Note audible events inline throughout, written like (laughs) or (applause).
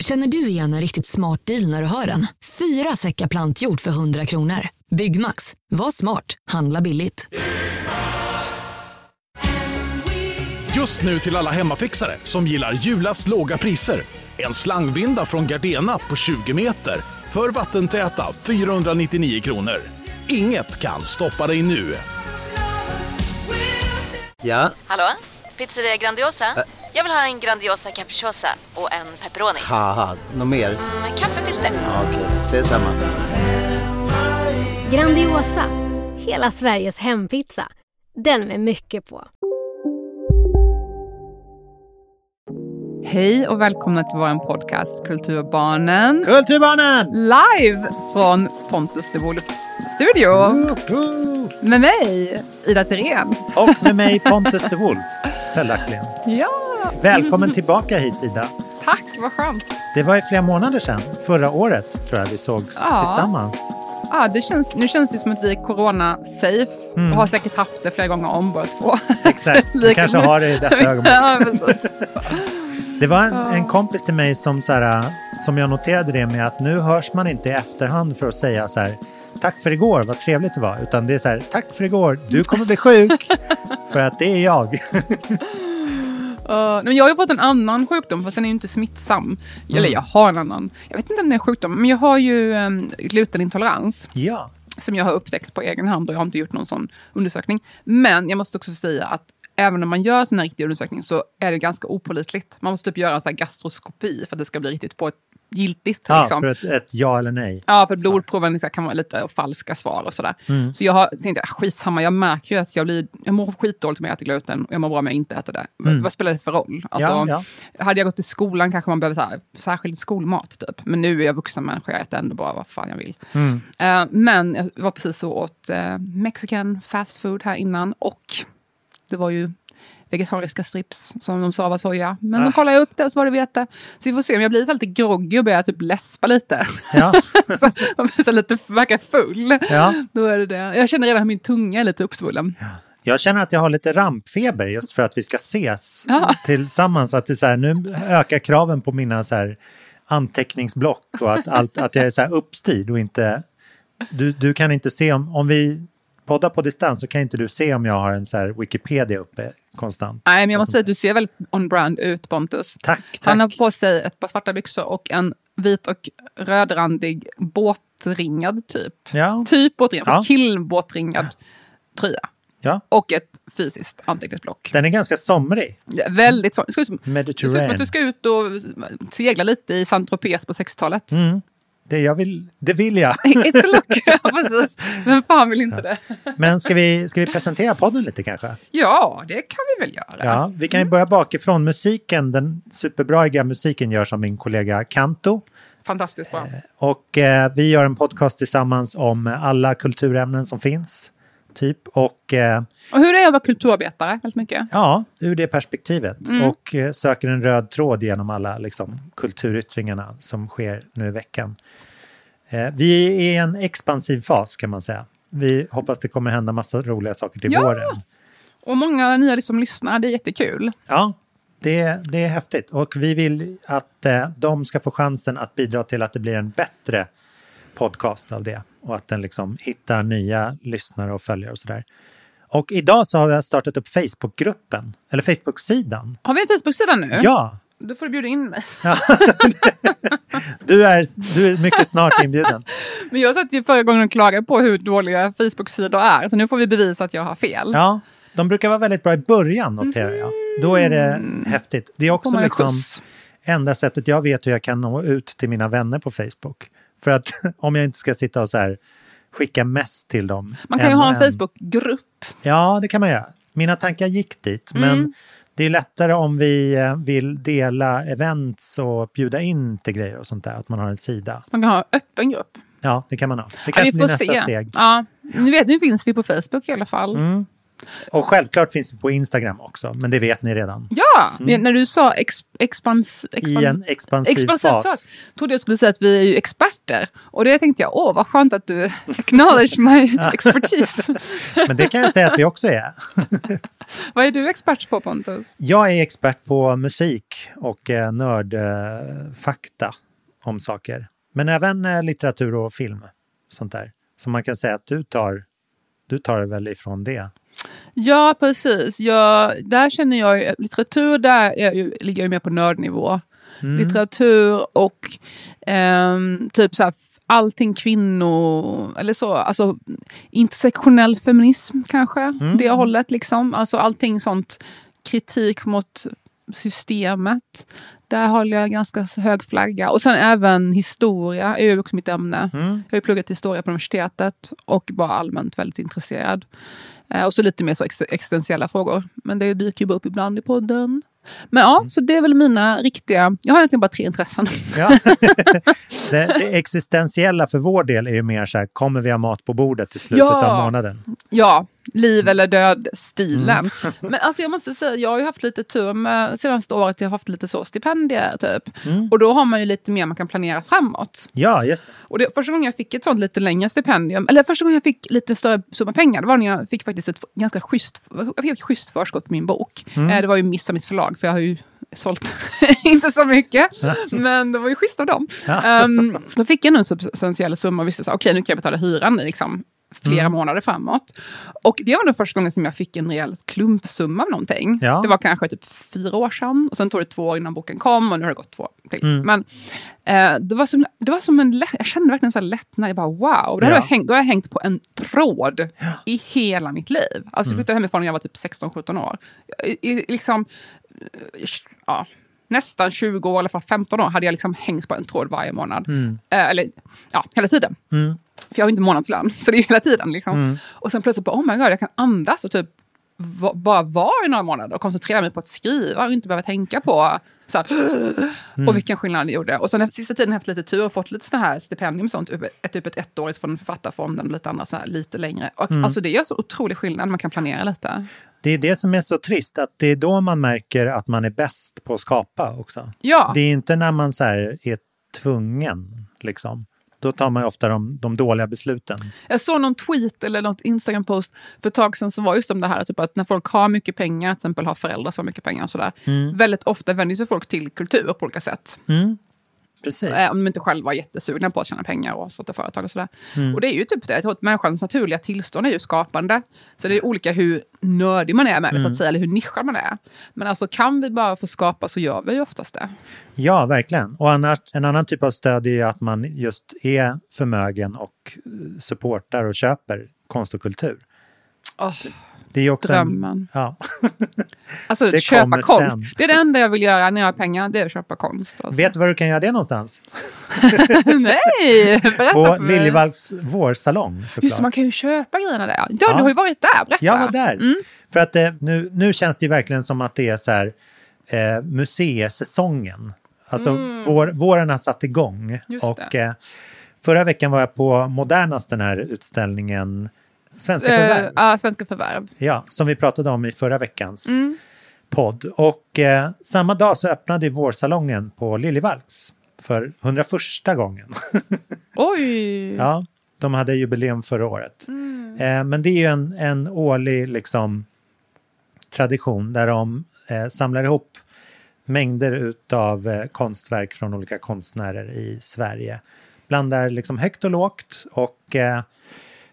Känner du igen en riktigt smart deal när du hör den? Fyra säckar plantjord för 100 kronor. Byggmax. Var smart. Handla billigt. Just nu till alla hemmafixare som gillar julast låga priser. En slangvinda från Gardena på 20 meter för vattentäta 499 kronor. Inget kan stoppa dig nu. Ja, Hallå? Pizzeria Grandiosa? Jag vill ha en Grandiosa capriciosa och en pepperoni. haha, något mer? Med kaffefilter. Ja, Okej, ses samma. Grandiosa, hela Sveriges hempizza. Den med mycket på. Hej och välkomna till vår podcast Kulturbarnen. Kulturbarnen! Live från Pontus de Wolfs studio. Woho! Med mig, Ida Thirén. Och med mig Pontus de Wolf, följaktligen. Ja, Välkommen tillbaka hit Ida. tack, vad skönt. Det var ju flera månader sedan, förra året tror jag vi sågs Ja. tillsammans. Ah, det känns, nu känns det som att vi är corona-safe Mm. och har säkert haft det flera gånger om båda två. Exakt, (laughs) vi kanske har det i detta ögonblick. ja. Det var en, en kompis till mig som, så här, som jag noterade det med att nu hörs man inte i efterhand för att säga så här Tack för igår, vad trevligt det var. Utan det är så här, tack för igår, du kommer bli sjuk. (laughs) för att det är jag. (laughs) Uh, men jag har ju fått en annan sjukdom, fast den är ju inte smittsam. Eller jag har en annan. Jag vet inte om det är en sjukdom, men jag har ju um, glutenintolerans. ja. som jag har upptäckt på egen hand och jag har inte gjort någon sån undersökning. Men jag måste också säga att även om man gör sån här riktig undersökning så är det ganska opålitligt. Man måste typ göra en sån här gastroskopi för att det ska bli riktigt på ett giltigt. ja liksom. för ett, ett ja eller nej. Ja, för blodproven kan vara lite falska svar och sådär. Mm. Så jag har tänkt, ah, skitsamma, jag märker ju att jag, blir, jag mår skitdåligt om jag äter gluten och jag mår bra om jag inte äter det. V- Vad spelar det för roll? Alltså, Mm. Ja, Hade jag gått i skolan kanske man behöver så här, särskild skolmat, typ. Men nu är jag vuxen människa, jag äter ändå bara vad fan jag vill. Mm. Eh, men jag var precis så åt uh, mexican fast food här innan och det var ju vegetariska strips som de sa var soja. Men Ah. så kollade jag upp det och så var det vete. Så vi får se om jag blir lite groggy och börjar typ läspa lite. Ja. (laughs) så, så lite verkar full. Ja. Då är det det. Jag känner redan att min tunga är lite uppsvullen. Jag känner att jag har lite rampfeber just för att vi ska ses Ja. tillsammans. Att det så här, nu ökar kraven på mina så här anteckningsblock och att, allt, att jag är så här uppstyrd och inte... Du, du kan inte se om, om vi poddar på distans så kan inte du se om jag har en så Wikipedia uppe konstant. Nej, men jag måste säga att du ser väldigt on-brand ut, Pontus. Tack, tack. Han har på sig ett par svarta byxor och en vit och rödrandig båtringad typ. Ja, Typ båtringad, Ja. killbåtringad tröja. ja, Och ett fysiskt anteckningsblock. den är ganska somrig. Ja, Väldigt så. Det ser ut som, att du ska ut och segla lite i Saint-Tropez på 60-talet. Mm. Det, jag vill, det vill jag. (laughs) It's a look, (laughs) ja precis. Vem fan vill inte det? Men ska vi, ska vi presentera podden lite kanske? Ja, det kan vi väl göra. Ja, vi kan ju börja bakifrån. Musiken, den superbraiga musiken görs av min kollega Kanto. Fantastiskt bra. Och eh, vi gör en podcast tillsammans om alla kulturämnen som finns. Typ. Och eh, Och hur är det att vara kulturarbetare? Väldigt mycket. ja, ur det perspektivet. Mm. Och eh, söker en röd tråd genom alla liksom, kulturyttringarna som sker nu i veckan. Eh, vi är i en expansiv fas kan man säga. Vi hoppas det kommer hända massa roliga saker till Ja! våren. Och många nya som lyssnar, det är jättekul. Ja, det, det är häftigt. Och vi vill att eh, de ska få chansen att bidra till att det blir en bättre podcast av det. Och att den liksom hittar nya lyssnare och följare och sådär. Och idag så har jag startat upp Facebookgruppen, eller Facebook-sidan. Har vi en Facebook-sida nu? Ja, Då får du bjuda in mig. (laughs) du är, du är mycket snart inbjuden. (laughs) Men jag satt ju förra gången och klagade på hur dåliga Facebook-sidor är. Så nu får vi bevisa att jag har fel. Ja, de brukar vara väldigt bra i början noterar jag. Då är det häftigt. Det är också liksom enda sättet jag vet hur jag kan nå ut till mina vänner på Facebook. För att (laughs) om jag inte ska sitta och så här skicka mest till dem. Man kan ju en ha en en. Facebook-grupp. Ja, det kan man göra. Mina tankar gick dit, men Mm. det är lättare om vi eh, vill dela events och bjuda in till grejer och sånt där, att man har en sida. Man kan ha öppen grupp. Ja, det kan man ha. Det Ja, kanske vi blir nästa se. steg. Ja, nu, vet, nu finns vi på Facebook i alla fall. Mm. Och självklart finns vi på Instagram också, men det vet ni redan. Ja, när du sa ex, expans, expan, Mm. I en expansiv expansiv fas. fas trodde jag skulle säga att vi är ju experter. Och det tänkte jag, åh vad skönt att du acknowledge my (laughs) expertise. (laughs) Men det kan jag säga att vi också är. (laughs) vad är du expert på Pontus? Jag är expert på musik och eh, nördfakta om saker. Men även eh, litteratur och film. Sånt där. Så man kan säga att du tar, du tar väl ifrån det. Ja, precis. Jag, där känner jag litteratur, där är ju, ligger jag mer på nördnivå. Litteratur och ehm, typ så här, allting kvinnor, eller så, alltså intersektionell feminism kanske, det hållet liksom. Alltså allting sånt, kritik mot systemet. Där håller jag ganska hög flagga. Och sen även historia är ju också mitt ämne. Jag har ju pluggat historia på universitetet och bara allmänt väldigt intresserad. Eh, och så lite mer så ex- existentiella frågor. Men det dyker ju bara upp ibland i podden. Men ja, så det är väl mina riktiga... Jag har egentligen bara tre intressen. Ja. (laughs) det, det existentiella för vår del är ju mer så här, kommer vi ha mat på bordet i slutet Ja. av månaden? Ja, liv eller död-stilen. (laughs) Men alltså jag måste säga, jag har ju haft lite tur med senaste året. Jag har haft lite så stipendier typ. Och då har man ju lite mer man kan planera framåt. Ja, just det. Och det, första gången jag fick ett sånt lite längre stipendium, eller första gången jag fick lite större summa pengar, det var när jag fick faktiskt ett ganska schysst, jag fick ett schysst förskott på min bok. Eh, det var ju miss av mitt förlag, för jag har ju sålt (laughs) inte så mycket. Men det var ju schysst av dem. Ehm, då fick jag en substantiell summa och visste så okej nu kan jag betala hyran liksom flera månader framåt. Och det var den första gången som jag fick en rejäl klumpsumma av någonting. Ja. Det var kanske typ fyra år sedan. Och sen tog det två år innan boken kom och nu har det gått två till. Men eh, det, var som, det var som en lätt, jag kände verkligen så lättnad. Jag bara wow, det hade Ja. jag hängt, då har jag hängt på en tråd i hela mitt liv. Alltså jag flyttade hemifrån när jag var typ 16-17 år. I, i, liksom, eh, ja, nästan 20 år, i alla fall 15 år, hade jag liksom hängt på en tråd varje månad. Eh, eller ja, hela tiden. För jag har inte månadslön, (laughs) så det är hela tiden. Liksom. Och sen plötsligt bara, oh my god, jag kan andas och typ va, bara vara i några månader och koncentrera mig på att skriva och inte behöva tänka på så här, (gasps) och vilken skillnad det gjorde. Och sen den sista tiden har jag haft lite tur och fått lite sådana här stipendium och sånt, typ ett, typ ett ettårigt från Författarfonden och lite andra så här, lite längre. Och, Alltså det gör så otrolig skillnad, man kan planera lite. Det är det som är så trist, att det är då man märker att man är bäst på att skapa också. Ja, Det är inte när man så är tvungen, liksom. Då tar man ofta de, de dåliga besluten. Jag såg någon tweet eller något Instagram-post för ett tag sedan som var just om det här, typ att när folk har mycket pengar, till exempel har föräldrar som har mycket pengar och sådär, väldigt ofta vänder sig folk till kultur på olika sätt. Precis. Eh, om de inte själva är jättesugna på att tjäna pengar och starta företag och sådär. Mm. Och det är ju typ det, jag tror att människans naturliga tillstånd är ju skapande. Så det är olika hur nördig man är med det, så Mm. att säga, eller hur nischad man är. Men alltså kan vi bara få skapa så gör vi ju oftast det. Ja, verkligen. Och annars, en annan typ av stöd är ju att man just är förmögen och eh, supportar och köper konst och kultur. Åh, Det är också drömmen. En, ja. (laughs) Alltså Det köpa konst. sen. Det är det enda jag vill göra när jag har pengar, det är att köpa konst. Alltså. Vet du var du kan göra det någonstans? (laughs) Nej, berätta På för mig. Liljevalchs vårsalong såklart. Just det, man kan ju köpa grejerna där. Ja, Ja. du har ju varit där, berätta. Jag var där. Mm. För att eh, nu, nu känns det ju verkligen som att det är så här eh, museisäsongen. Alltså vår, våren har satt igång. Mm. Just och eh, förra veckan var jag på Modernas den här utställningen Svenska Eh, förvärv. ja, svenska förvärv. Ja, som vi pratade om i förra veckans Mm. podd. Och eh, samma dag så öppnade vårsalongen på Liljevalchs för 101 gången. (laughs) Oj! Ja, de hade jubileum förra året. Eh, men det är ju en, en årlig liksom, tradition där de eh, samlar ihop mängder utav eh, konstverk från olika konstnärer i Sverige. Blandar liksom högt och lågt och eh,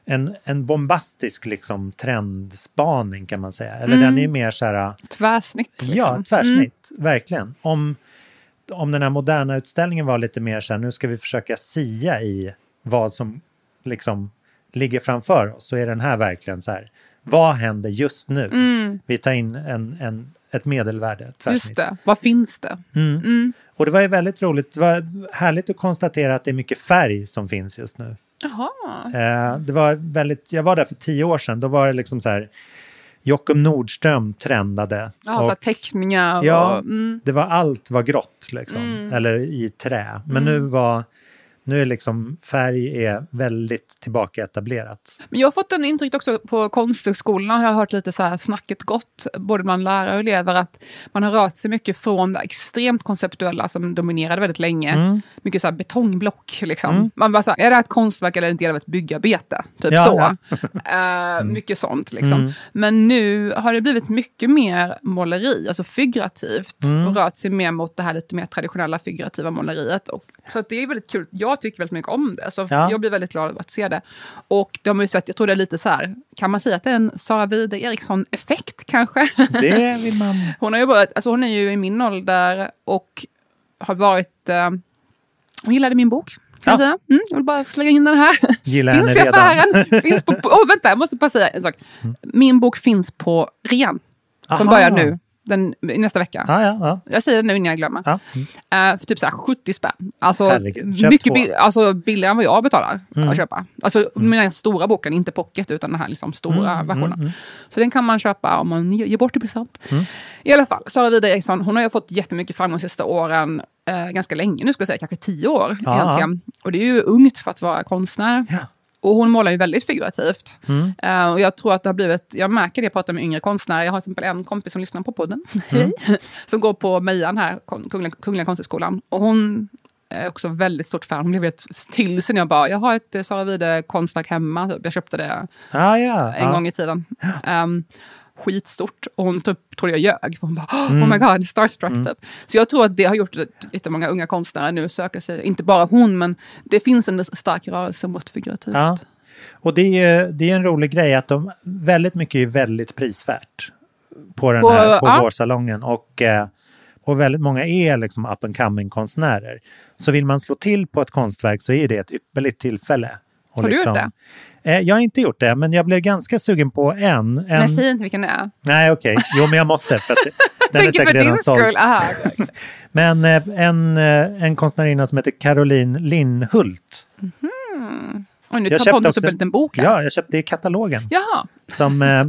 en, en bombastisk liksom, trendspaning kan man säga. Eller den är ju mer så här... Tvärsnitt. Liksom. Ja, tvärsnitt, verkligen. Om, om den här moderna utställningen var lite mer så här, nu ska vi försöka sia i vad som liksom ligger framför oss, så är den här verkligen så här, vad händer just nu? Vi tar in en, en, ett medelvärde, Mm. Just tvärsnitt. det. Vad finns det? Och det var ju väldigt roligt, det var härligt att konstatera att det är mycket färg som finns just nu. Jaha. Eh, det var väldigt, jag var där för tio år sedan, då var det liksom så här, Jockum Nordström trendade. Ja, så här Och- teckningar Ja, och... Mm. det var allt var grått liksom, eller i trä. Men nu var Nu är liksom färg är väldigt tillbakaetablerat. Men jag har fått en intryck också på konsthögskolorna, jag har hört lite så här snacket gott, både bland lärare och elever, att man har rört sig mycket från det extremt konceptuella som dominerade väldigt länge. Mm. Mycket så här betongblock. Liksom. Man bara så här, är det här ett konstverk eller en del av ett byggarbete? Typ Ja, så. ja. (laughs) Eh, Mycket sånt. Liksom. Mm. Men nu har det blivit mycket mer måleri, alltså figurativt. Mm. Och rört sig mer mot det här lite mer traditionella figurativa måleriet. Och, så det är väldigt kul. Jag tycker väldigt mycket om det. Så Ja. jag blir väldigt glad över att se det. Och de har ju sett, jag tror det är lite så här, kan man säga att det är en Sara Wide Eriksson-effekt kanske? Det vill man... (laughs) Hon, har ju börjat, alltså hon är ju i min ålder och har varit... Eh, hon gillade min bok. Jag, Ja. Mm, jag vill bara slänga in den här. Gillar finns i affären. finns på, oh, (laughs) vänta, jag måste bara säga en sak. Min bok finns på rean. Som Aha. börjar nu, den, nästa vecka. Ja, ja, ja. Jag säger det nu innan jag glömmer. ja. Eh, för typ så här 70 spänn. Alltså, Herregud, mycket bill- alltså billigare än vad jag betalar Mm. att köpa. Alltså mm. den stora boken, inte pocket, utan den här liksom stora Mm, versionen. Så den kan man köpa om man ge- ger bort i present. Mm. I alla fall, Sara Wide Eriksson, hon har ju fått jättemycket framgång de sista åren. Eh, ganska länge nu, ska jag säga, kanske tio år Ja. egentligen. Och det är ju ungt för att vara konstnär. Ja. Och hon målar ju väldigt figurativt. Mm. Eh, och jag tror att det har blivit, jag märker det, jag pratar med yngre konstnärer. Jag har till exempel en kompis som lyssnar på podden. (laughs) Mm. (laughs) Som går på Mejan här, Kungliga, Kungliga Konsthögskolan. Och hon är också väldigt stort fan. Hon blev helt till sig när jag bara, jag har ett eh, Sara Wide konstverk hemma. Typ. Jag köpte det Ah, ja. en ja. gång i tiden. Um, (gasps) skitstort. Och hon typ trodde jag ljög. För hon bara, oh Mm. my god, starstruck typ. Så jag tror att det har gjort att jättemånga unga konstnärer nu söker sig, inte bara hon, men det finns en stark rörelse mot figurativt. Ja. Och det är ju det är en rolig grej att de, väldigt mycket är väldigt prisvärt på den här på ja. vårsalongen. Och, eh, och väldigt många är liksom up and coming konstnärer. Så vill man slå till på ett konstverk så är det ett ypperligt tillfälle. Har du gjort det? Eh, jag har inte gjort det, men jag blev ganska sugen på en. en... Men säg inte vilken det är. Nej, okej. Jo, men jag måste. För att (laughs) den är säkert redan såld. (laughs) Men eh, en, eh, en konstnärinna som heter Caroline Lindhult. Och nu Jag tar Pontus upp en liten bok här. Ja, jag köpte det i katalogen. Jaha. Som eh,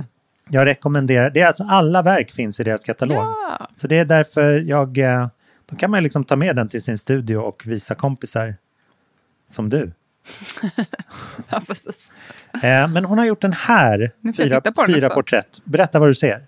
jag rekommenderar. Det är alltså alla verk finns i deras katalog. Ja. Så det är därför jag... Eh, då kan man liksom ta med den till sin studio och visa kompisar som du. (laughs) ja, precis. Eh, men hon har gjort den här, jag fyra, fyra porträtt. Berätta vad du ser.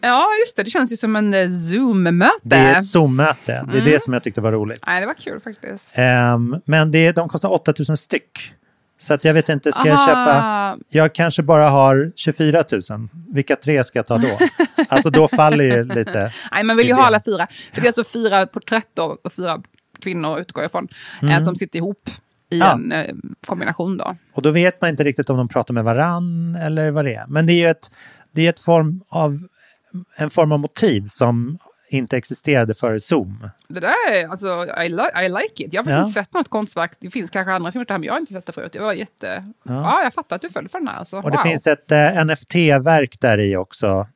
Ja, just det. Det känns ju som en eh, Zoom-möte. Det är ett Zoom-möte. Det är Mm. det som jag tyckte var roligt. Nej, det var kul faktiskt. Ehm, men det, de kostar 8000 styck. Så att jag vet inte, ska jag Aha. köpa... Jag kanske bara har 24 000. Vilka tre ska jag ta då? (laughs) alltså då faller ju lite... Nej, man vill ju idén. ha alla fyra. För det är alltså fyra porträtt och fyra kvinnor utgår jag ifrån, eh, som sitter ihop i. Ja. en eh, kombination då. Och då vet man inte riktigt om de pratar med varann eller vad det är. Men det är ju ett, det är ett form av, en form av motiv som inte existerade före Zoom. Det där är, alltså, I, li- I like it. Jag har faktiskt Ja. inte sett något konstverk. Det finns kanske andra som gjort det här, men jag har inte sett det förut. Det var jätte... Ja, jag fattar att du föll för den här. Alltså. Och det wow. finns ett eh, NFT-verk där i också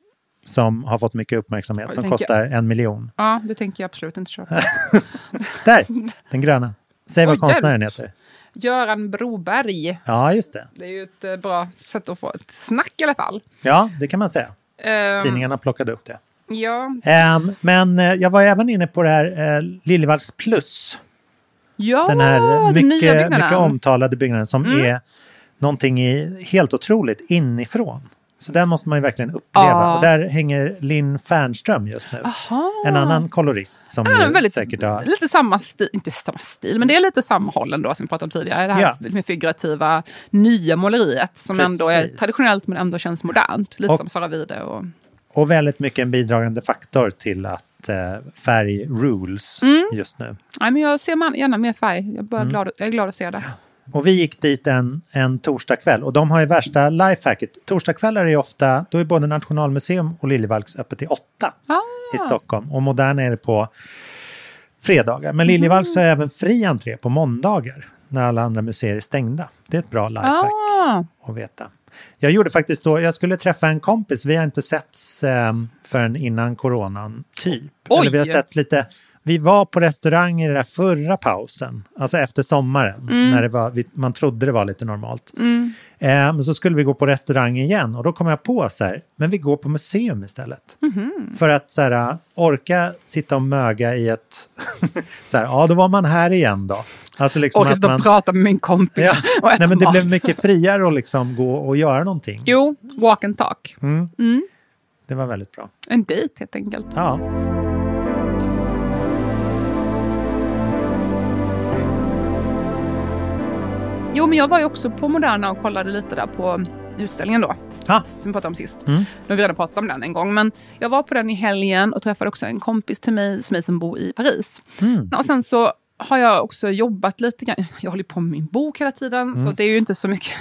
som har fått mycket uppmärksamhet, Jag som kostar en miljon. Ja, det tänker jag absolut inte köpa. (laughs) Där, den gröna. Säg vad konstnären heter. Göran Broberg. Ja, just det. Det är ju ett eh, bra sätt att få ett snack i alla fall. Ja, det kan man säga. Ehm, Tidningarna plockade upp det. Ja. Ehm, men eh, jag var även inne på det här eh, Liljevalchs plus. ja, Den här den nya mycket, byggnaden. mycket omtalade byggnaden som Mm. är någonting i, helt otroligt inifrån. Så den måste man ju verkligen uppleva. Ja. Och där hänger Linn Fernström just nu. Aha. En annan kolorist som Ja, ju väldigt, säkert har... Lite samma stil, inte samma stil, men det är lite samma håll ändå som vi pratade om tidigare. Det här Ja. med figurativa, nya måleriet som ändå är Precis. traditionellt men ändå känns modernt. Lite Och- som Sara Wide och... Och väldigt mycket en bidragande faktor till att eh, färg rules Mm. just nu. Nej, men jag ser man, gärna mer färg. Jag, är Mm. glad, jag är glad att se det. Och vi gick dit en, en torsdagkväll och de har ju värsta lifehacket. Torsdagskvällar är ofta, då är både Nationalmuseum och Liljevalchs öppet till åtta Ah. i Stockholm. Och Moderna är det på fredagar. Men Liljevalchs har även fri entré på måndagar när alla andra museer är stängda. Det är ett bra lifehack Ah, att veta. Jag gjorde faktiskt så, jag skulle träffa en kompis, vi har inte setts eh, förrän innan coronan, typ. Oj! Eller vi har setts lite, vi var på restaurang i den där förra pausen, alltså efter sommaren, Mm. när det var, man trodde det var lite normalt. Eh, men så skulle vi gå på restaurang igen och då kom jag på så här, men vi går på museum istället. Mhm. För att så här, orka sitta och möga i ett, (laughs) så här, ja då var man här igen då. Alltså liksom Orkar att sitta och prata med min kompis Ja. (laughs) och äta Nej, men det mat. blev mycket friare att liksom gå och göra någonting. Jo, walk and talk. Det var väldigt bra. En dejt helt enkelt. Ja. Jo, men jag var ju också på Moderna och kollade lite där på utställningen då. Ah, Som vi pratade om sist. Mm. Nu har vi redan pratat om den en gång. Men jag var på den i helgen och träffade också en kompis till mig, som, mig som bor i Paris. mm. Och sen så har jag också jobbat lite grann. Jag håller på med min bok hela tiden, Mm. så det är ju inte så mycket...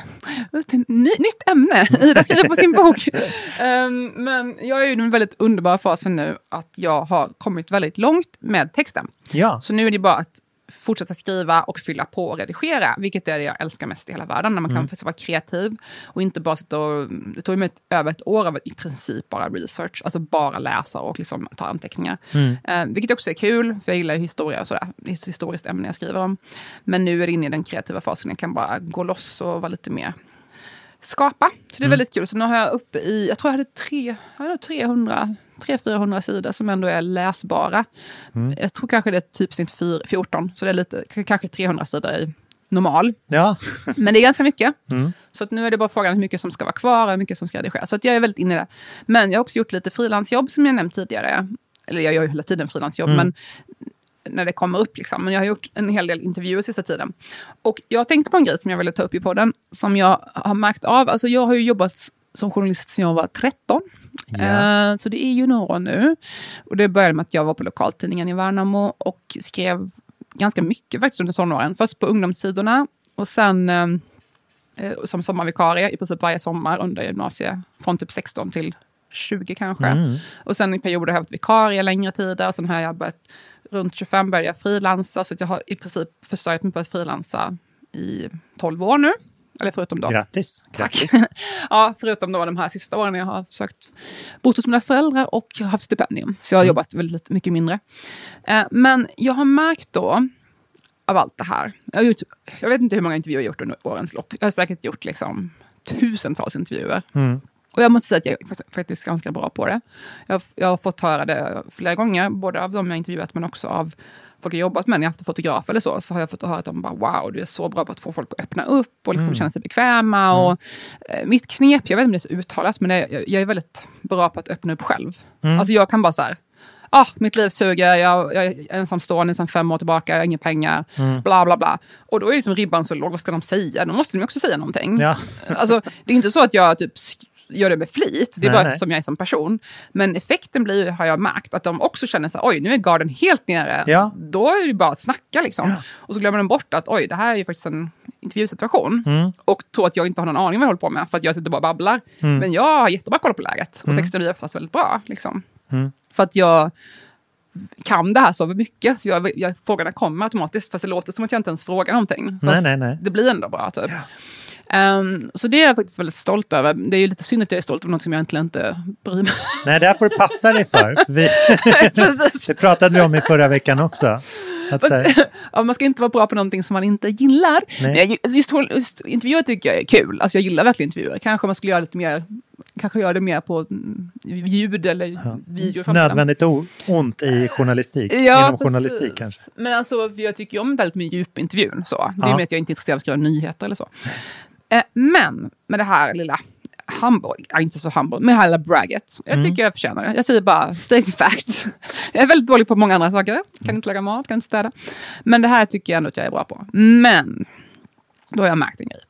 (laughs) Ny, nytt ämne! Ida skriver på sin bok. (laughs) Ehm, men jag är ju i den väldigt underbara fasen nu att jag har kommit väldigt långt med texten. Ja. Så nu är det bara att fortsätta skriva och fylla på och redigera, vilket är det jag älskar mest i hela världen, när man kan faktiskt vara kreativ och inte bara sitta och... Det tog mig ett, över ett år av i princip bara research, alltså bara läsa och liksom ta anteckningar. Eh, vilket också är kul, för jag gillar historia och sådär. Det är ett historiskt ämne jag skriver om. Men nu är det inne i den kreativa fasen, jag kan bara gå loss och vara lite mer skapa. Så det är väldigt kul. Så nu har jag uppe i, jag tror jag hade tre, jag hade 300, 300-400 sidor som ändå är läsbara. Jag tror kanske det är typ snitt fyr- 14, så det är lite, kanske 300 sidor i normal. ja. Men det är ganska mycket. Så att nu är det bara frågan hur mycket som ska vara kvar och hur mycket som ska redigeras. Så att jag är väldigt inne i det. Men jag har också gjort lite frilansjobb som jag nämnt tidigare. Eller jag gör ju hela tiden frilansjobb, men när det kommer upp. Liksom. Men jag har gjort en hel del intervjuer sista tiden. Och jag tänkte på en grej som jag ville ta upp i podden, som jag har märkt av. Alltså jag har ju jobbat som journalist sedan jag var 13. Ja. Eh, så det är ju några år nu. Och det började med att jag var på lokaltidningen i Värnamo och skrev ganska mycket faktiskt under tonåren. Först på ungdomssidorna och sen eh, som sommarvikarie i princip varje sommar under gymnasiet. Från typ 16 till 20 kanske. Mm. Och sen i perioder har jag varit vikarie längre tider. Och sen har jag börjat, runt 25 började jag frilansa. Så att jag har i princip försörjt mig på att frilansa i 12 år nu. Eller förutom då. Grattis. Tack. (laughs) ja, förutom då de här sista åren när jag har försökt bott hos mina föräldrar och haft stipendium. Så jag har jobbat väldigt mycket mindre. Eh, men jag har märkt då, av allt det här. Jag, har gjort, jag vet inte hur många intervjuer jag har gjort under årens lopp. Jag har säkert gjort liksom tusentals intervjuer. Mm. Och jag måste säga att jag är fakt- faktiskt ganska bra på det. Jag, jag har fått höra det flera gånger, både av dem jag intervjuat men också av folk jag jobbat med. När jag haft fotografer eller så, så har jag fått höra att de bara wow, du är så bra på att få folk att öppna upp och liksom känna sig bekväma. Och, eh, mitt knep, jag vet inte om det är så uttalat, men det, jag, jag är väldigt bra på att öppna upp själv. Alltså jag kan bara så här, ah, mitt liv suger, jag, jag är ensamstående sedan fem år tillbaka, jag har inga pengar, bla bla bla. Och då är liksom ribban så låg, vad ska de säga? Då måste de också säga någonting. Ja. Alltså, det är inte så att jag typ gör det med flit, det är Nej, bara nej. som jag är som person. Men effekten blir, har jag märkt, att de också känner så här, oj, nu är garden helt nere. Ja. Då är det bara att snacka liksom. Och så glömmer de bort att, oj, det här är ju faktiskt en intervjusituation. Mm. Och tror att jag inte har någon aning vad jag håller på med, för att jag sitter bara och babblar. Men jag har jättebra koll på läget. Och texten blir oftast väldigt bra. Liksom. Mm. För att jag kan det här så mycket, så jag, jag, frågorna kommer automatiskt. Fast det låter som att jag inte ens frågar någonting. Nej, Fast nej, nej. Det blir ändå bra, typ. Ehm, så det är jag faktiskt väldigt stolt över. Det är ju lite synd att jag är stolt över något som jag egentligen inte bryr mig Nej, det här får du passa dig för. (laughs) Vi, (laughs) det pratade vi om i förra veckan också. Att, (laughs) ja, Man ska inte vara bra på någonting som man inte gillar. Nej. Just, just intervjuer tycker jag är kul. Alltså jag gillar verkligen intervjuer. Kanske man skulle göra lite mer, kanske göra det mer på mm, ljud eller video. i framtiden. nödvändigt ont i journalistik. Ja, inom precis. journalistik kanske. Men alltså, jag tycker ju om lite mer djupintervjun. Så. Det är Ja. mer att jag inte är intresserad av att skriva nyheter eller så. Eh, men med det här lilla Hamburg, ja, inte så Hamburg, med det här lilla bragget. Jag tycker jag förtjänar det. Jag säger bara stating facts. (laughs) Jag är väldigt dålig på många andra saker. Kan inte laga mat, kan inte städa. Men det här tycker jag ändå att jag är bra på. Men då har jag märkt en grej.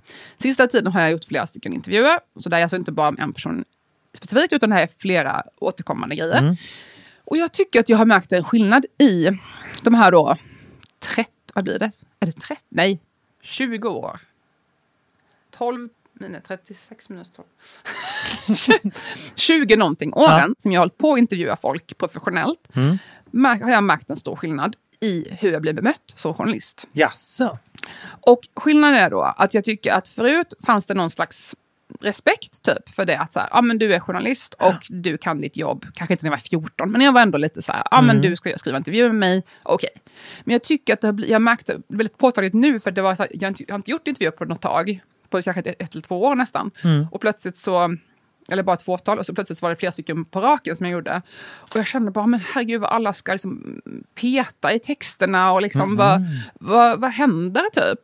Sista tiden har jag gjort flera stycken intervjuer. Så det är alltså inte bara med en person specifikt, utan det här är flera återkommande grejer. Och jag tycker att jag har märkt en skillnad i de här då 30, vad blir det? Är det 30? Nej, 20 år. 12, nej, nej 36 minus 12. 20 (laughs) någonting åren som jag har hållit på att intervjua folk professionellt. Märk, har jag märkt en stor skillnad i hur jag blir bemött som journalist. Jaså? Och skillnaden är då att jag tycker att förut fanns det någon slags respekt typ för det att så här, ja men du är journalist och du kan ditt jobb. Kanske inte när jag var 14, men jag var ändå lite så här, ja men du ska skriva intervju med mig, okej. Men jag tycker att det har blivit, jag märkte det lite påtagligt nu för det var så här, jag, har inte, jag har inte gjort intervjuer på något tag, på kanske ett, ett eller två år nästan. Och plötsligt så eller bara ett fåtal, och så plötsligt var det flera stycken på raken som jag gjorde. Och jag kände bara, men herregud vad alla ska liksom peta i texterna och liksom vad, vad, vad händer typ?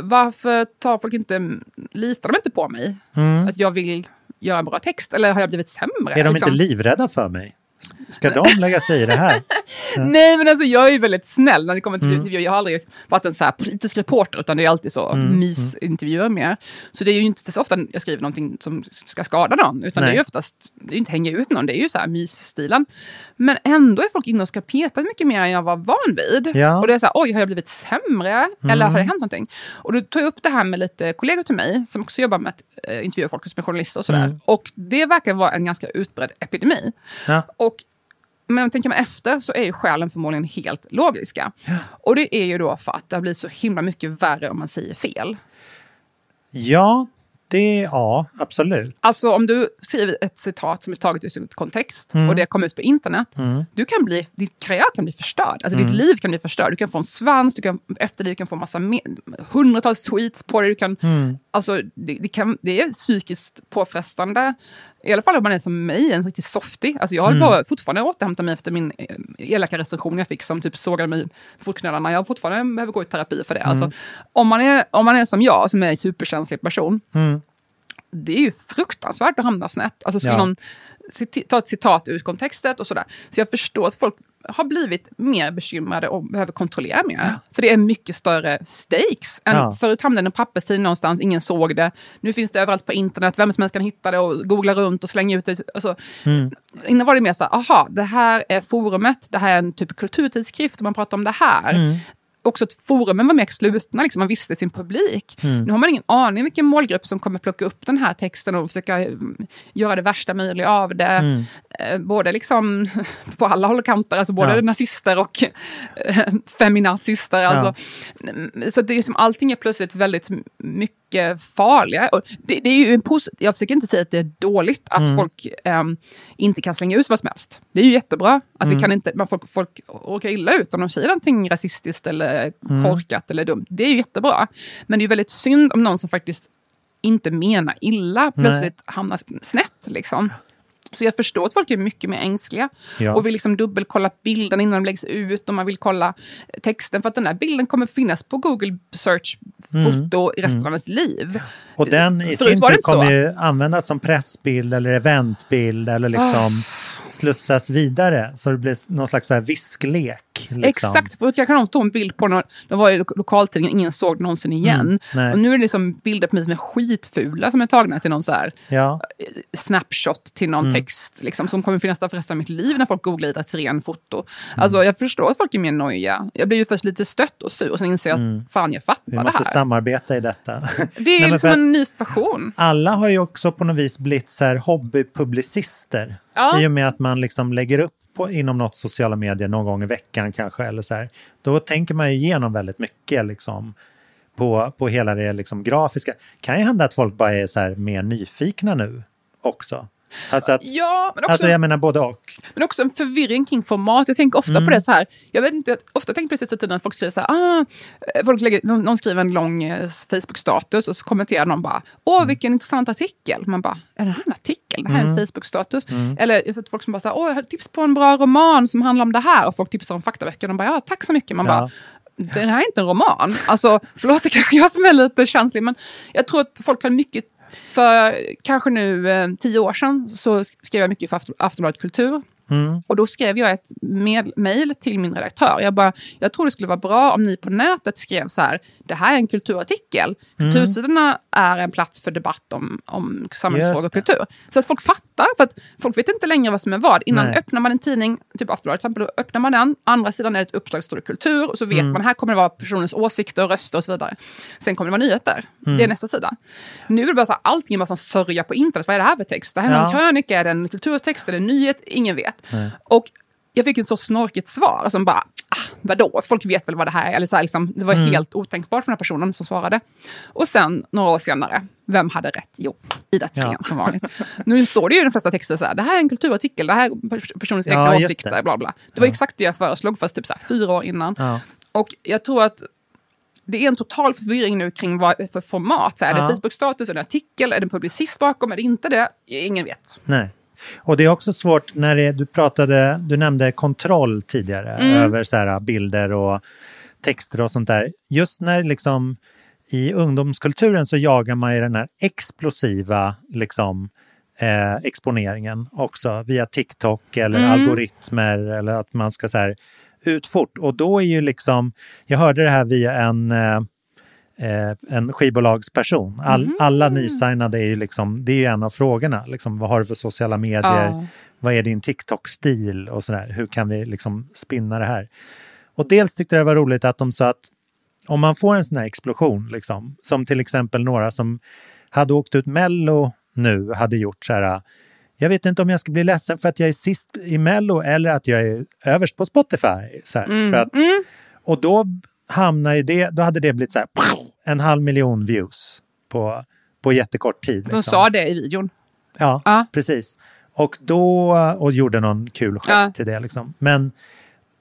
Varför tar folk inte, litar de inte på mig? Att jag vill göra en bra text, eller har jag blivit sämre? Är de liksom? inte livrädda för mig? Ska de lägga sig i det här? (laughs) Nej, men alltså jag är ju väldigt snäll när det kommer till intervjuer. Jag har aldrig varit en så här politisk reporter, utan det är alltid så mysintervjuer med. Så det är ju inte så ofta jag skriver någonting som ska skada någon, utan det är Nej. ju oftast, det är inte hänga ut någon, det är ju så här mysstilen. Men ändå är folk inne och ska peta mycket mer än jag var van vid. Ja. Och det är så här, oj, har jag blivit sämre? Eller har det hänt någonting? Och då tar jag upp det här med lite kollegor till mig, som också jobbar med att eh, intervjua folk som är journalister och sådär. Och det verkar vara en ganska utbredd epidemi. Ja. Och men tänker man efter så är ju skälen förmodligen helt logiska. Och det är ju då för att det har blivit så himla mycket värre om man säger fel. Ja, det ja, absolut. Alltså om du skriver ett citat som är taget ur sin kontext och det kommer ut på internet. Du kan bli, ditt karriär kan bli förstörd. Alltså ditt liv kan bli förstört. Du kan få en svans, du kan, efter det du kan få massa hundratals tweets på dig. Du kan, alltså, det, det, kan, det är psykiskt påfrestande. I alla fall om man är som mig, en riktigt softig. Alltså jag håller på fortfarande att återhämta mig efter min eh, elaka recension jag fick som typ sågade mig på fotknölarna. Jag fortfarande behöver gå i terapi för det. Alltså, om, man är, om man är som jag, som är en superkänslig person, det är ju fruktansvärt att hamna snett. Alltså skulle Ja. någon ta ett citat ur kontextet och sådär. Så jag förstår att folk har blivit mer bekymrade och behöver kontrollera mer. För det är mycket större stakes. Än Ja. Förut hamnade det en papperstidning någonstans, ingen såg det. Nu finns det överallt på internet, vem som helst kan hitta det och googla runt och slänga ut det. Alltså, Innan var det mer så här, aha, det här är forumet, det här är en typ kulturtidskrift och man pratar om det här. Också att forumen var mer slutna, liksom, man visste sin publik. Nu har man ingen aning vilken målgrupp som kommer plocka upp den här texten och försöka mm, göra det värsta möjliga av det. Eh, både liksom (laughs) på alla håll och kanter, alltså både Ja. nazister och eh, feminazister. Alltså. Mm, Så det är som, allting är plötsligt väldigt mycket farligare. Och det, det är ju en jag försöker inte säga att det är dåligt att folk ehm, inte kan slänga ut vad som helst. Det är ju jättebra. Att vi kan inte, man, folk, folk råkar illa ut om de säger någonting rasistiskt eller korkat eller dumt. Det är ju jättebra. Men det är ju väldigt synd om någon som faktiskt inte menar illa plötsligt hamnar snett. Liksom. Så jag förstår att folk är mycket mer ängsliga. Ja. Och vill liksom dubbelkolla bilden innan de läggs ut och man vill kolla texten. För att den här bilden kommer finnas på Google Search foto i resten av ens liv. Och den i sin tur kommer ju användas som pressbild eller eventbild eller liksom Ah. slussas vidare. Så det blir någon slags så här visklek. Liksom. Exakt, för jag kan ta en bild på någon, det var i lo- lokaltidningen, ingen såg någonsin igen. nej. och nu är det liksom bilder på mig som är skitfula som är tagna till någon så här Ja, snapshot till Mm. någon text liksom, som kommer finnas där för resten av mitt liv när folk googlar Idrettsren foto. Alltså jag förstår att folk är mer nojiga. Jag blir ju först lite stött och sur och sen inser jag att fan jag fattar vi det måste här. samarbeta i detta. Det är (laughs) Nej, liksom en ny situation. Alla har ju också på något vis blivit så här hobbypublicister. Ja. I och med att man liksom lägger upp på, inom något sociala medier någon gång i veckan kanske. Eller så här. Då tänker man ju igenom väldigt mycket liksom, på, på hela det liksom, grafiska. kan ju hända att folk bara är så här, mer nyfikna nu också. Alltså, att, Ja, men också, alltså jag menar både och. men också en förvirring kring format. Jag tänker ofta Mm. på det så här. Jag vet inte, jag ofta tänker på det sättet när folk skriver så här. Ah, eh, folk lägger, någon, någon skriver en lång eh, Facebook-status och så kommenterar någon bara. Åh, Mm. vilken intressant artikel. Man bara, är det här en artikel? Det här är en Facebook-status. Mm. Eller jag sett folk som bara så här, åh, jag har tips på en bra roman som handlar om det här. Och folk tipsar om faktaböcker. De bara, ja, tack så mycket. Man Ja. bara, det här är inte en roman. Alltså, förlåt, det kanske jag som är lite känslig, men jag tror att folk har mycket... För kanske nu eh, tio år sedan så skrev jag mycket för Aftonbladet Kultur. Och då skrev jag ett mejl till min redaktör. Jag bara, jag tror det skulle vara bra om ni på nätet skrev så här, det här är en kulturartikel. Kultursidorna är en plats för debatt om, om samhällsfrågor och kultur. Så att folk fattar, för att folk vet inte längre vad som är vad. Innan Nej. öppnar man en tidning, typ Aftonbladet till exempel, då öppnar man den, andra sidan är det ett uppslag står det kultur, och så vet man här kommer det vara personens åsikter och röster och så vidare. Sen kommer det vara nyheter, det är nästa sida. Nu är det bara så här, allting är bara sörja på internet, vad är det här för text? Det här är Ja. någon krönika, är det en kulturtext, är det en nyhet? Ingen vet. Och jag fick ett så snorkigt svar som bara, ah, vadå, folk vet väl vad det här är? Eller så här, liksom, det var helt otänkbart för den här personen som svarade. Och sen, några år senare, vem hade rätt? Jo, Ida Thyrén Ja. som vanligt. Nu står det ju i de flesta texter så här, det här är en kulturartikel, det här är pers- personens egna Ja, just åsikter, det. bla bla. Det var exakt det jag föreslog, fast typ så här, fyra år innan. Ja. Och jag tror att det är en total förvirring nu kring vad för format. Så här, Är Ja. det Facebook-status, är det en artikel, är det en publicist bakom, är det inte det? Ingen vet. Nej. Och det är också svårt när det, du pratade, du nämnde kontroll tidigare över så här bilder och texter och sånt där. Just när liksom i ungdomskulturen så jagar man ju den här explosiva liksom eh, exponeringen också via TikTok eller algoritmer eller att man ska så här ut fort. Och då är ju liksom, jag hörde det här via en eh, eh, en skivbolagsperson. All, Alla nysignade är ju liksom, det är ju en av frågorna. Liksom, vad har du för sociala medier? Ja. Vad är din TikTok-stil? Och sådär. Hur kan vi liksom spinna det här? Och dels tyckte jag det var roligt att de sa att om man får en sån här explosion, liksom, som till exempel några som hade åkt ut Mello nu hade gjort så här, jag vet inte om jag ska bli ledsen för att jag är sist i Mello eller att jag är överst på Spotify. Så här, för att, Och då hamnar ju det, då hade det blivit så här, en halv miljon views på, på jättekort tid. De liksom. sa det i videon. Ja, Ja. precis. Och då, och gjorde någon kul gest Ja. till det. Liksom. Men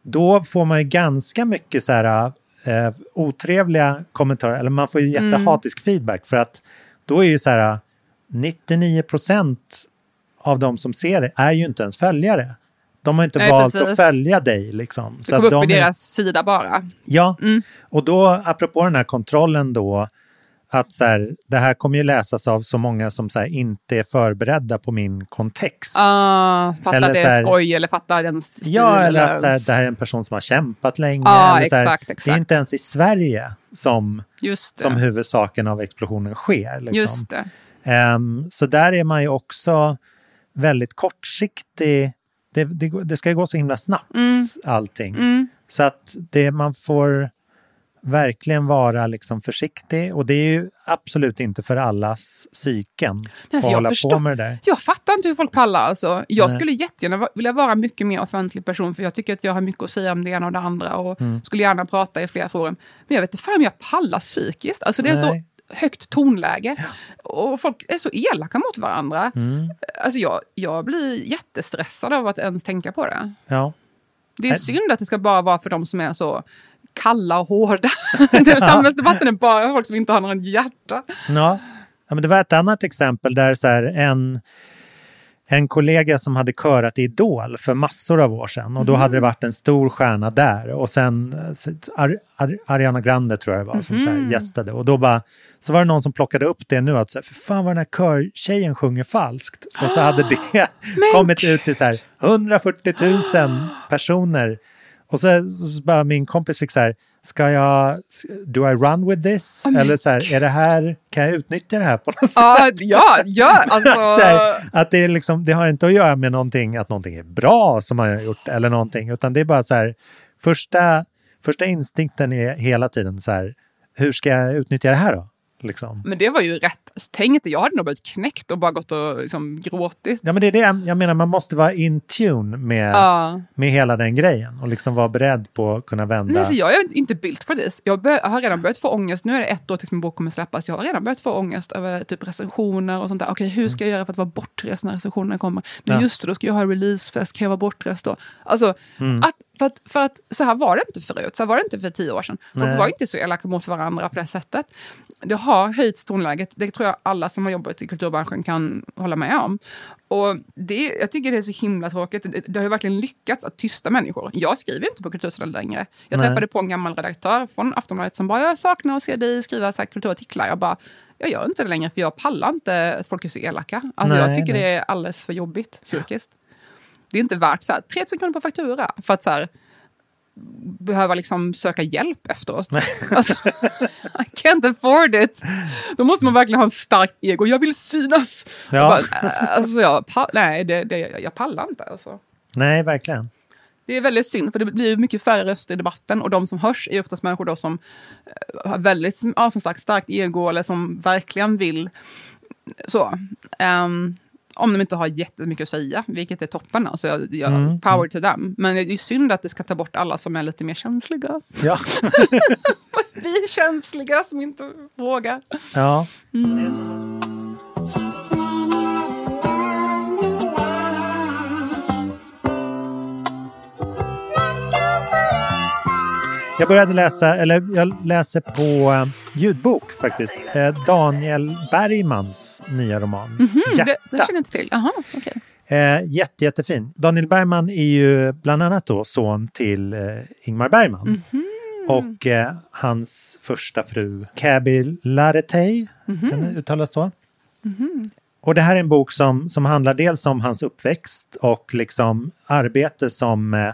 då får man ju ganska mycket så här, eh, otrevliga kommentarer, eller man får ju Mm. jättehatisk feedback för att då är ju så här 99 procent av de som ser det är ju inte ens följare. De har inte Nej, valt precis. att följa dig. Liksom. Det kom upp de i är- deras sida bara. Ja, Mm. och då apropå den här kontrollen då, att så här, det här kommer ju läsas av så många som så här, inte är förberedda på min kontext. Ah, fatta Eller det så här- är skoj eller fatta den stilen. Ja, eller att så här, det här är en person som har kämpat länge. Ja, eller här, exakt, Det är exakt. inte ens i Sverige som, som huvudsaken av explosionen sker. Liksom. Just det. Ehm, så där är man ju också väldigt kortsiktig. Det, det, det ska ju gå så himla snabbt, Mm. allting. Mm. Så att det, man får verkligen vara liksom försiktig. Och det är ju absolut inte för allas psyken Nej, att hålla förstår- på med det där. Jag fattar inte hur folk pallar. Alltså. Jag Nej. skulle jättegärna vilja vara mycket mer offentlig person för jag tycker att jag har mycket att säga om det ena och det andra och Mm. skulle gärna prata i flera forum. Men jag vet inte fan om jag pallar psykiskt. Alltså, det är Nej. så högt tonläge och folk är så elaka mot varandra. Mm. Alltså, jag, jag blir jättestressad av att ens tänka på det. Ja. Det är Nej. synd att det ska bara vara för de som är så kalla och hårda. (laughs) Den Samhällsdebatten är bara för folk som inte har någon hjärta. Ja. ja, men det var ett annat exempel där så här, en, en kollega som hade körat i Idol för massor av år sedan och då hade det varit en stor stjärna där. Och sen eh, Ar, Ar, Ariana Grande tror jag det var som så här, gästade. Och då bara så var det någon som plockade upp det nu att så här, för fan vad den här körtjejen sjunger falskt. Och så hade det (laughs) kommit ut till så här 140 000 personer. Och så, så bara min kompis fick så här, ska jag, do I run with this? Eller så här, är det här, kan jag utnyttja det här på något sätt? Ja, ja, (laughs) alltså. så här, att det, är liksom, det har inte att göra med någonting, att någonting är bra som man har gjort eller någonting, utan det är bara så här, första, första instinkten är hela tiden så här, hur ska jag utnyttja det här då? Liksom. Men det var ju rätt tänkt. Jag hade nog blivit knäckt och bara gått och liksom gråtit. Ja, men det är det jag- jag menar, man måste vara in tune med, Ja. med hela den grejen och liksom vara beredd på att kunna vända. Nej, så jag är inte built för det. Jag bör, har redan börjat få ångest. Nu är det ett år tills min bok kommer släppas. Jag har redan börjat få ångest över typ recensioner och sånt där. Okej, hur ska jag göra för att vara bortrest när recensionerna kommer? Men Ja. just det, då ska jag ha releasefest. Kan jag vara bortrest då? Alltså, Mm. att, för, att, för att så här var det inte förut. Så här var det inte för tio år sedan. Folk Nej. var inte så elaka mot varandra på det sättet. Det har höjts tonläget. Det tror jag alla som har jobbat i kulturbranschen kan hålla med om. Och det, jag tycker det är så himla tråkigt. Det, det har ju verkligen lyckats att tysta människor. Jag skriver inte på Kultursidan längre. Jag Nej. träffade på en gammal redaktör från Aftonbladet som bara, jag saknar att se dig skriva så här kulturartiklar. Jag bara, jag gör inte det längre för jag pallar inte att folk är så elaka. Alltså Nej, jag tycker nej. det är alldeles för jobbigt psykiskt. Det är inte värt så här, 3000 kronor på faktura för att så här, behöva liksom söka hjälp efteråt. (laughs) Alltså, I can't afford it. Då måste man verkligen ha en starkt ego. Jag vill synas. Ja. Jag bara, alltså jag, nej, det, det, jag pallar inte. Alltså. Nej, verkligen. Det är väldigt synd, för det blir mycket färre röster i debatten och de som hörs är oftast människor då som eh, har väldigt ja, som sagt, starkt ego eller som verkligen vill så. Ehm, om de inte har jättemycket att säga, vilket är toppen. Alltså, jag, jag, Mm. Power to them. Men det är synd att det ska ta bort alla som är lite mer känsliga. Ja. (laughs) Vi är känsliga som inte vågar. ja. Jag började läsa, eller jag läser på eh, ljudbok faktiskt. Eh, Daniel Bergmans nya roman. Mhm, det, det Hjärtat. känner jag inte till. Jaha, okej. Eh, jätte, jättefin. Daniel Bergman är ju bland annat då son till eh, Ingmar Bergman. Mhm. Och eh, hans första fru, Kaby Laretey, Mhm. kan det uttalas så? Och det här är en bok som, som handlar dels om hans uppväxt och liksom arbete som, eh,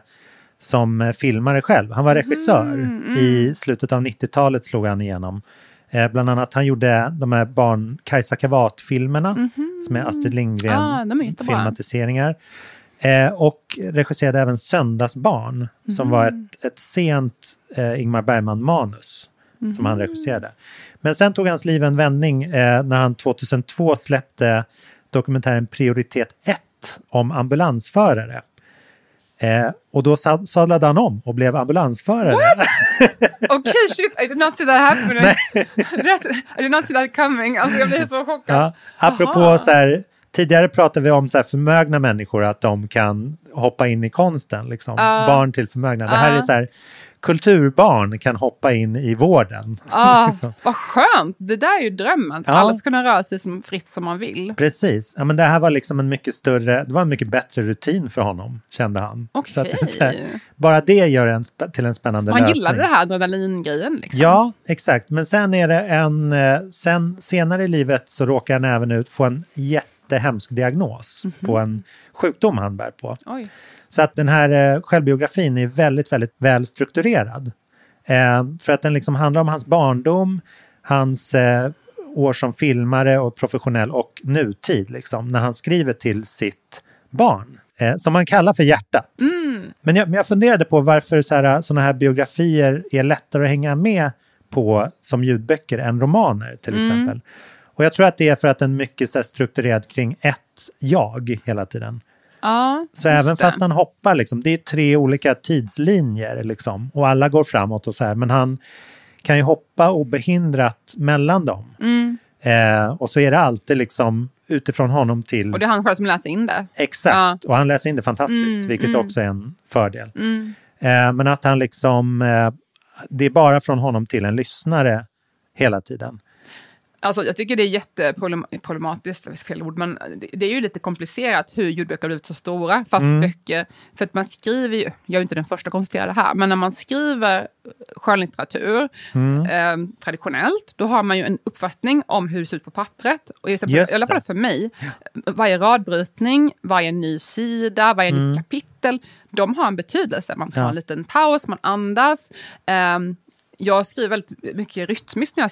som eh, filmare själv. Han var regissör. I slutet av 90-talet slog han igenom. Eh, bland annat han gjorde de här barn Kajsa Kavat-filmerna som är Astrid Ah. Lindgren-filmatiseringar. Eh, och regisserade även Söndagsbarn som var ett, ett sent eh, Ingmar Bergman-manus som han regisserade. Men sen tog hans liv en vändning eh, när han 2002 släppte dokumentären Prioritet 1 om ambulansförare. Eh, och då sad- sadlade han om och blev ambulansförare. (laughs) Okej, shit, I did not see that happening. (laughs) I did not see that coming. Alltså jag blir så chockad. Ja, apropå Aha. så här, tidigare pratade vi om så här förmögna människor, att de kan hoppa in i konsten. Liksom. Barn till förmögna. Det här är så här, kulturbarn kan hoppa in i vården. Ah, (laughs) vad skönt! Det där är ju drömmen. Ja. Alla ska kunna röra sig som fritt som man vill. Precis. Ja, men det här var liksom en mycket större, det var en mycket bättre rutin för honom, kände han. Så att så här, bara det gör en till en spännande Man lösning. gillade det här adrenalingrejen. Liksom. Ja, exakt. Men sen är det en... eh, Sen, senare i livet så råkar han även ut få en jättehemsk diagnos Mhm. på en sjukdom han bär på. Oj. Så att den här eh, självbiografin är väldigt, väldigt väl strukturerad. Eh, för att den liksom handlar om hans barndom, hans eh, år som filmare och professionell och nutid, liksom, när han skriver till sitt barn. Eh, som han kallar för hjärtat. Men, jag, jag funderade på varför så här, biografier är lättare att hänga med på som ljudböcker än romaner till exempel. Och jag tror att det är för att den är mycket här, strukturerad kring ett jag hela tiden. Ja, Så även det. fast han hoppar, liksom, det är tre olika tidslinjer liksom, och alla går framåt och så här, men han kan ju hoppa obehindrat mellan dem. Mm. Eh, och så är det alltid liksom utifrån honom till... Och det är han själv som läser in det. Exakt, och han läser in det fantastiskt, Mm, vilket mm. också är en fördel. Mm. Eh, men att han liksom, eh, det är bara från honom till en lyssnare hela tiden. Alltså, jag tycker det är jätteproblematiskt, fel ord, men det, är ju lite komplicerat hur ljudböcker har blivit så stora. Fast Mm. böcker, för att man skriver ju, jag är inte den första att konstatera det här, men när man skriver skönlitteratur Mm. eh, traditionellt, då har man ju en uppfattning om hur det ser ut på pappret. Och exempel, I alla fall för mig, varje radbrytning, varje ny sida, varje nytt kapitel, de har en betydelse. Man tar Mm. Ja. en liten paus, man andas. Ehm, jag skriver väldigt mycket rytmiskt när jag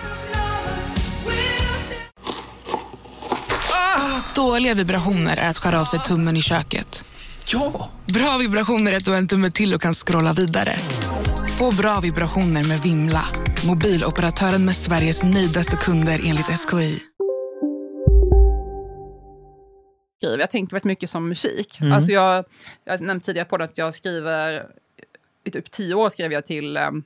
Dåliga vibrationer är att skära av sig tummen i köket. Ja! Bra vibrationer är att du har en tumme till och kan scrolla vidare. Få bra vibrationer med Vimla. Mobiloperatören med Sveriges nöjdaste kunder enligt SKI. Jag tänker väldigt mycket som musik. Mm. Alltså jag, jag nämnde tidigare på det att jag skriver, i typ tio år skrev jag till um,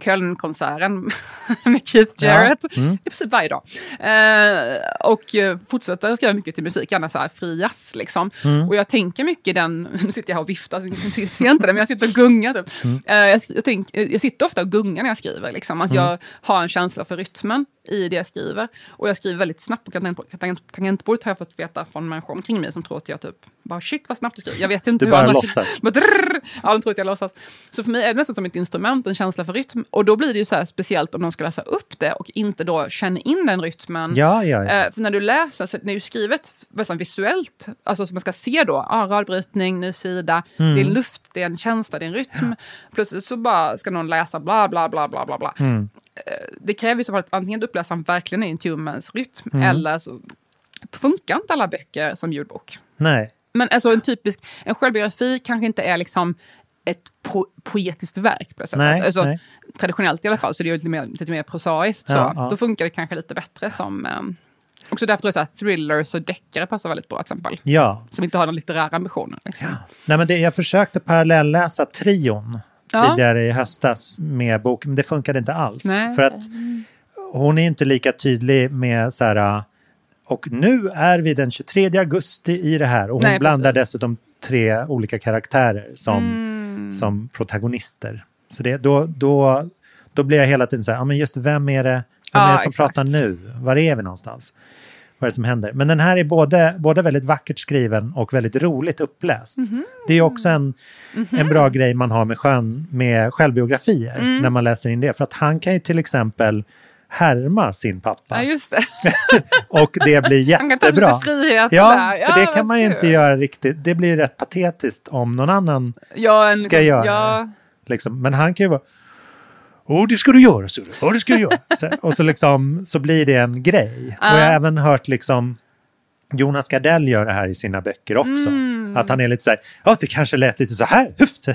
Kölnkonserten (laughs) med Keith Jarrett. Ja, mm. I princip varje dag. Eh, och eh, fortsätter att skriva mycket till musik, gärna så här fri jazz liksom. Mm. Och jag tänker mycket den, (laughs) nu sitter jag här och viftar, så ni ser inte det, men jag sitter och gungar typ. Mm. Eh, jag, jag, tänk, jag sitter ofta och gungar när jag skriver, liksom. Att Mm. jag har en känsla för rytmen i det jag skriver. Och jag skriver väldigt snabbt på tangentbordet. Tangent, tangentbordet har jag fått veta från människor omkring mig som tror att jag typ bara shit vad snabbt du skriver. Jag vet inte Du hur (laughs) bara drrrr. Ja, de tror att jag låtsas. Så för mig är det nästan som ett instrument, en känsla för rytm. Och då blir det ju så här speciellt om de ska läsa upp det och inte då känner in den rytmen. Ja, ja, ja. Eh, för när du läser, så när du skrivet nästan visuellt, alltså som man ska se då, ah, radbrytning, ny sida, Mm. det är luft, det är en känsla, det är en rytm. Plötsligt så bara ska någon läsa bla bla bla bla bla bla. Mm. Eh, det kräver i så att antingen uppläsaren verkligen är med ens rytm, Mm. eller så funkar inte alla böcker som ljudbok. Nej. Men alltså en typisk, en självbiografi kanske inte är liksom ett po poetiskt verk på det sättet. Nej, alltså, nej. Traditionellt i alla fall, så det är lite mer, lite mer prosaiskt. Så. Ja, ja. Då funkar det kanske lite bättre som... Um, också därför tror jag så här, thrillers och deckare passar väldigt bra till exempel. Ja, Som inte har några litterära ambitioner. Liksom. Nej, men det, jag försökte parallellläsa Trion Ja. tidigare i höstas med boken, men det funkade inte alls. Nej, För att hon är inte lika tydlig med så här, och nu är vi den 23 augusti i det här. Och hon Nej, blandar precis. dessutom tre olika karaktärer som, Mm. som protagonister. Så det, då, då, då blir jag hela tiden så här, ja, men just vem är det, vem Ja, är det som exakt. pratar nu? Var är vi någonstans? Vad är det som händer? Men den här är både, både väldigt vackert skriven och väldigt roligt uppläst. Mhm. Det är också en, en bra grej man har med, skön, med självbiografier Mm. när man läser in det. För att han kan ju till exempel härma sin pappa. Ja, just det. (laughs) Och det blir Han kan ta jättebra. lite friheter Ja, där. Ja, för det kan man ju inte göra riktigt. Det blir rätt patetiskt om någon annan Ja, en, ska liksom, göra ja, det. Liksom. Men han kan ju vara Åh, det ska du göra, så Åh, det ska du göra. Så, och så, liksom, så blir det en grej. Och jag har även hört liksom Jonas Gardell gör det här i sina böcker också. Mm. Att han är lite så här, ja det kanske lät lite så här,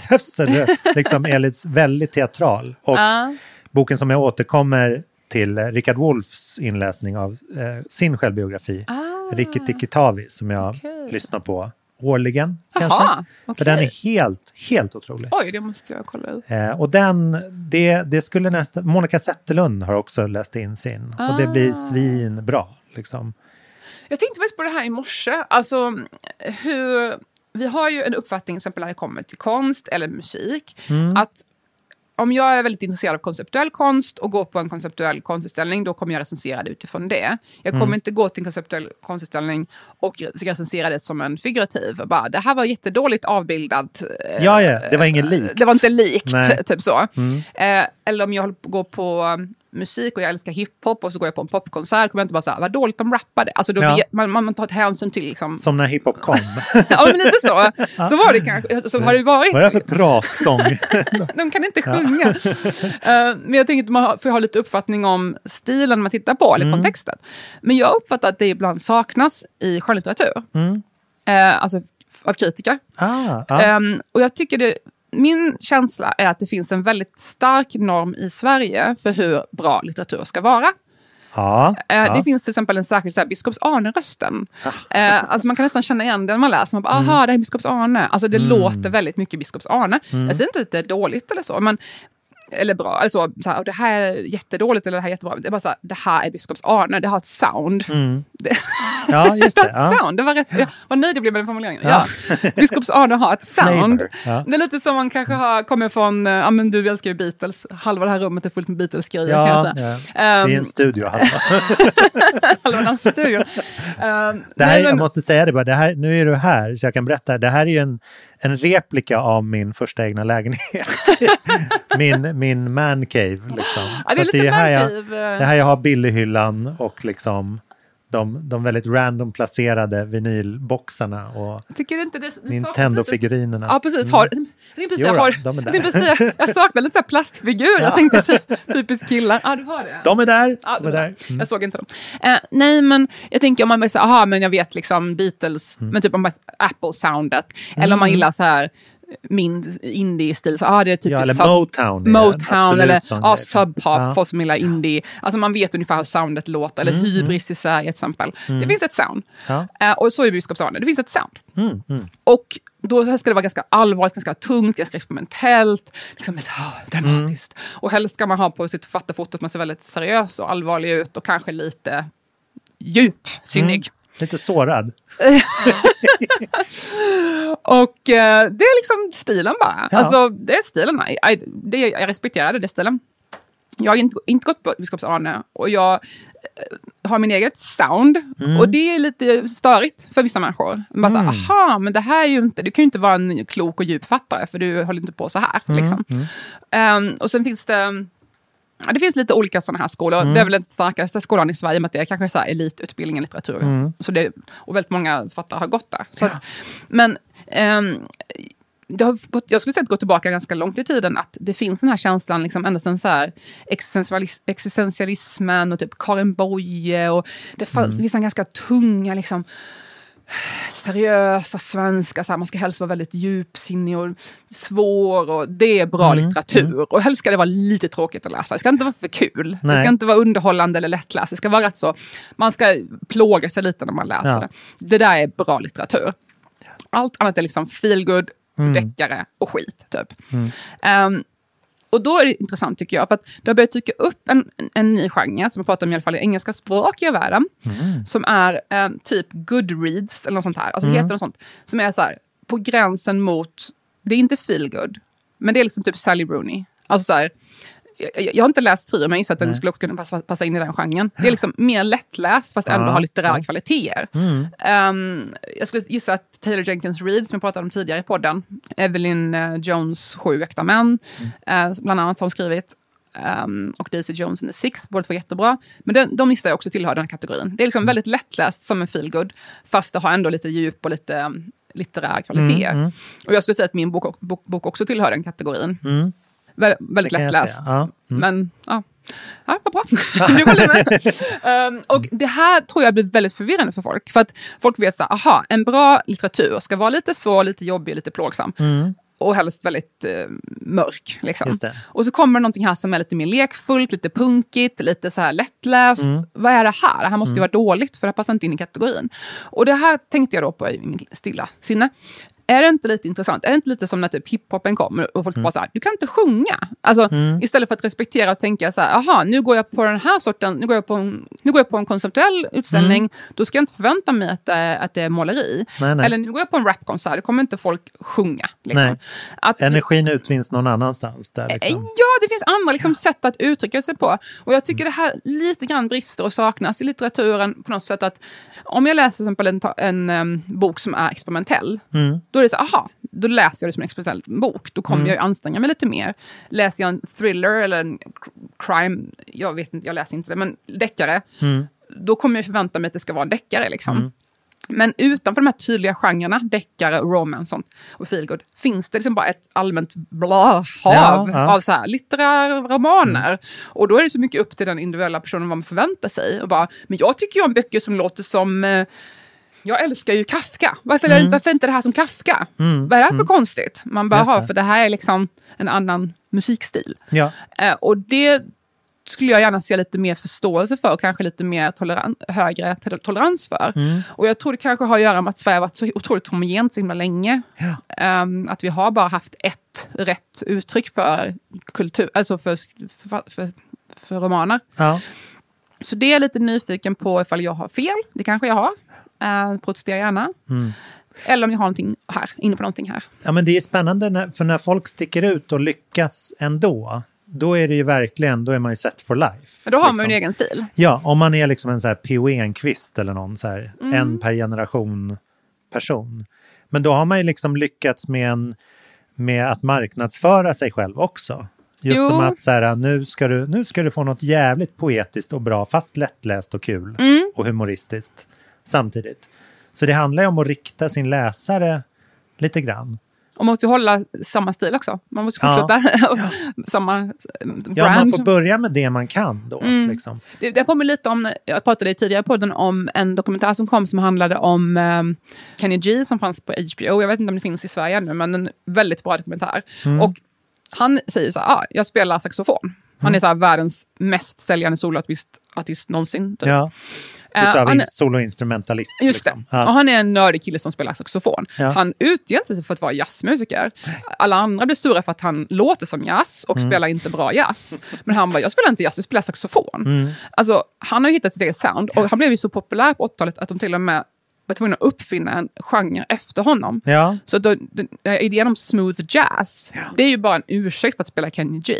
höfs, eller liksom är lite, väldigt teatral. Och Ja. boken som jag återkommer till, eh, Richard Wolffs inläsning av eh, sin självbiografi, Ah. Rikki Tikki Tavi, som jag Okej. lyssnar på årligen. Jaha, kanske. okej. För den är helt, helt otrolig. Oj, det måste jag kolla ut. Eh, och den, det, det skulle nästan, Monica Zetterlund har också läst in sin. Och det Ah. blir svinbra. Liksom. Jag tänkte faktiskt på det här i morse. Alltså, hur, vi har ju en uppfattning, till exempel när det kommer till konst eller musik, Mm. att om jag är väldigt intresserad av konceptuell konst och går på en konceptuell konstutställning, då kommer jag recensera det utifrån det. Jag kommer Mm. inte gå till en konceptuell konstutställning och recensera det som en figurativ. Bara, det här var jättedåligt avbildat. eh, Ja, ja, det var inget likt. Det var inte likt, Nej. (laughs) typ så. Mm. Eh, eller om jag går på musik och jag älskar hiphop och så går jag på en popkonsert, kommer jag inte bara säga vad dåligt de rappade. Alltså då Ja. man, man, man tar ett hänsyn till liksom... Som när hiphop kom. (laughs) ja, men lite så. Så var det kanske. Så har det varit. Vad är det för pratsång? (laughs) De kan inte sjunga. (laughs) Eh, men jag tänker att man får ha lite uppfattning om stilen man tittar på, eller Mm. kontexten. Men jag uppfattar att det ibland saknas i skönlitteratur. Mm. Eh, alltså av kritiker. Ah, ah. Ehm, och jag tycker det, min känsla är att det finns en väldigt stark norm i Sverige för hur bra litteratur ska vara. ja, Eh, ja. Det finns till exempel en särskild så här, biskops Arne-rösten. Eh, alltså man kan nästan känna igen den när man läser. Man bara, aha, det här är biskops Arne. Alltså det låter väldigt mycket biskops Arne. Jag säger inte att det är dåligt eller så, men eller bra, eller så, så här, det här är jättedåligt eller det här är jättebra. Det är bara så här, det här är biskops Arne, det har ett sound. Det, ja, just det (laughs) det. Ja. sound, det var rätt. Jag var nöjd jag blev med den formuleringen. Ja. Biskops Arne har ett sound. Ja. Det är lite som man kanske har, kommer från, eh, ja men du älskar ju Beatles, halva det här rummet är fullt med Beatles-grejer Ja, ja. Det är en studio. Halva. (laughs) halva den studion. Ehm, Det här, nej, men- jag måste säga det bara, det här, nu är du här så jag kan berätta. Det här är ju en, en replika av min första egna lägenhet. (laughs) min, min man cave. Liksom. Ja, det är Så att lite här jag, eh. det här jag har Billyhyllan och liksom de, de väldigt random placerade vinylboxarna och Jag tycker inte det, det saknas lite- Nintendo-figurerina. Ja, precis. Har, jag tänkte precis, Jo då, har, de är jag, där. precis, jag saknar lite så här plastfigur. Jag tänkte så, typiskt killar. Ja, du har det. De är där! Ja, de är var- där. Mm. Jag såg inte dem. Eh, nej, men jag tänker om man bara säger, aha, men jag vet liksom Beatles, Mm. men typ om man Apple-soundet. Eller om man gillar så här min indie-stil, så ah, det är typiskt Ja, eller sub- Motown. Motown eller sån ja, grej. Sub Pop, Ja. folk som gillar indie. Alltså man vet ungefär hur soundet låter, eller Hybris i Sverige till exempel. Det finns ett sound. Mm. Ja. Eh, och så är Biskops Arne, det finns ett sound. Mm, mm. Och då ska det vara ganska allvarligt, ganska tungt, ganska experimentellt, liksom ett, ah, dramatiskt. Och helst ska man ha på sitt författarfoto att man ser väldigt seriös och allvarlig ut och kanske lite djup, sinnig. Lite sårad. (laughs) Och eh, det är liksom stilen bara. Ja. Alltså, det är stilen. I, I, det, jag respekterar det, stilen. Jag har inte, inte gått på Biskops Arne och jag eh, har min eget sound. Mm. Och det är lite störigt för vissa människor. Bara så, här, aha, men det här är ju inte, du kan ju inte vara en klok och djup fattare för du håller inte på så här. Mm, Liksom. Ehm, och sen finns det det finns lite olika sådana här skolor. Mm. Det är väl den starkaste skolan i Sverige, med att det är kanske så här elitutbildning i litteratur. Mm. Så det, och väldigt många författare har gått där. Så att, men ehm, det har gått, jag skulle säga att går tillbaka ganska långt i tiden, att det finns den här känslan, liksom, ända sedan så här, existentialis- existentialismen och typ Karin Boye. Och det fanns Mm. vissa ganska tunga liksom, seriösa svenska, så här, man ska helst vara väldigt djupsinnig och svår och det är bra Mm, litteratur. Och helst ska det vara lite tråkigt att läsa, det ska inte vara för kul. Det Nej. ska inte vara underhållande eller lättläst, det ska vara rätt så, man ska plåga sig lite när man läser Ja. det. Det där är bra litteratur. Allt annat är liksom feelgood, Mm. deckare och skit. Typ. Ehm, och då är det intressant tycker jag, för att det har börjat dyka upp en, en ny genre, som jag pratar om i alla fall i engelska språkiga världen, som är ehm, typ Goodreads eller något sånt här. Alltså heter något sånt. Som är så här, på gränsen mot, det är inte feelgood, men det är liksom typ Sally Rooney. Alltså så här, jag, jag har inte läst Trier, men jag gissar att den skulle också kunna passa, passa in i den genren. Det är liksom mer lättläst, fast ändå har litterära kvaliteter. Ehm, jag skulle gissa att Taylor Jenkins Reid, som jag pratade om tidigare i podden, Evelyn eh, Jones Sju äkta män, eh, bland annat har skrivit, ehm, och Daisy Jones and the Six, båda två jättebra. Men den, de gissar jag också tillhör den kategorin. Det är liksom väldigt lättläst som en feelgood, fast det har ändå lite djup och lite um, litterär kvaliteter. Och jag skulle säga att min bok, bok, bok också tillhör den kategorin. Vä väldigt lättläst. ja. Mm. Men ja, ja vad bra. (laughs) du håller med. um, och det här tror jag blir väldigt förvirrande för folk. För att folk vet så här, aha, en bra litteratur ska vara lite svår, lite jobbig, lite plågsam. Och helst väldigt eh, mörk. Liksom. Mm. Och så kommer det någonting här som är lite mer lekfullt, lite punkigt, lite så här lättläst. Mm. Vad är det här? Det här måste ju vara dåligt, för det här passar inte in i kategorin. Och det här tänkte jag då på i mitt stilla sinne. Är det inte lite intressant? Är det inte lite som när typ hiphopen kommer och folk bara så här, du kan inte sjunga. Alltså, Istället för att respektera och tänka så här, aha, nu går jag på den här sorten, nu går jag på en, nu går jag på en konceptuell utställning, då ska jag inte förvänta mig att det, att det är måleri. Nej, nej. Eller nu går jag på en rapkonsert, då kommer inte folk sjunga. Liksom. Nej. Att, Energin utvinns någon annanstans. Där, liksom. Ja, det finns andra liksom, sätt att uttrycka sig på. Och jag tycker det här lite grann brister och saknas i litteraturen på något sätt. att Om jag läser till exempel en, ta- en em, bok som är experimentell, då är det så aha, då läser jag det som en experimentell bok. Då kommer jag ju anstränga mig lite mer. Läser jag en thriller eller en crime, jag vet inte, jag läser inte det, men deckare, då kommer jag förvänta mig att det ska vara en deckare. Liksom. Men utanför de här tydliga genrerna, deckare, romance och feelgood, finns det liksom bara ett allmänt bla hav Ja, ja. av så här, litterära romaner. Och då är det så mycket upp till den individuella personen vad man förväntar sig. Och bara, men jag tycker ju om böcker som låter som eh, jag älskar ju Kafka. Varför, är det, varför är inte det här som Kafka? Vad är det här för konstigt? Man bara, ha, för det här är liksom en annan musikstil. Ja. Eh, och det skulle jag gärna se lite mer förståelse för och kanske lite mer toleran högre tol- tolerans för. Och jag tror det kanske har att göra med att Sverige har varit så otroligt homogent så himla länge. Ehm, att vi har bara haft ett rätt uttryck för kultur, alltså för, för, för, för romaner. Ja. Så det är jag lite nyfiken på ifall jag har fel. Det kanske jag har. Uh, protestera gärna. Eller om jag har någonting här, inne på någonting här. ja, men det är spännande när, för när folk sticker ut och lyckas ändå, då är det ju verkligen, då är man ju set for life. Men då har man ju liksom. en egen stil. Ja, om man är liksom en så här P.O. Enquist eller någon så här, Mm. en per generation person. Men då har man ju liksom lyckats med, en, med att marknadsföra sig själv också. Just Jo. som att så här, nu, ska du, nu ska du få något jävligt poetiskt och bra, fast lättläst och kul Mm. och humoristiskt samtidigt. Så det handlar ju om att rikta sin läsare lite grann. Och man måste hålla samma stil också. Man måste Ja. fortsätta (laughs) samma eh, brand. Ja, man får börja med det man kan då. Mm. Liksom. Det, det påminner lite om, jag pratade i tidigare podden om en dokumentär som kom som handlade om um, Kenny G som fanns på HBO. Jag vet inte om det finns i Sverige ännu, men en väldigt bra dokumentär. Mm. Och han säger så här, ah, jag spelar saxofon. Han är så här världens mest säljande soloartist artist någonsin. Typ. Ja. Eh, han är- soloinstrumentalist. Just liksom. det. Ja. Och han är en nördig kille som spelar saxofon. Ja. Han utger sig för att vara jazzmusiker. Alla andra blir sura för att han låter som jazz och Mm. spelar inte bra jazz. Men han bara, jag spelar inte jazz, jag spelar saxofon. Mm. Alltså, han har ju hittat sitt eget sound och han blev ju så populär på 80-talet att de till och med var tvungna att uppfinna en genre efter honom. Ja. Så då, den- idén om smooth jazz, det är ju bara en ursäkt för att spela Kenny G.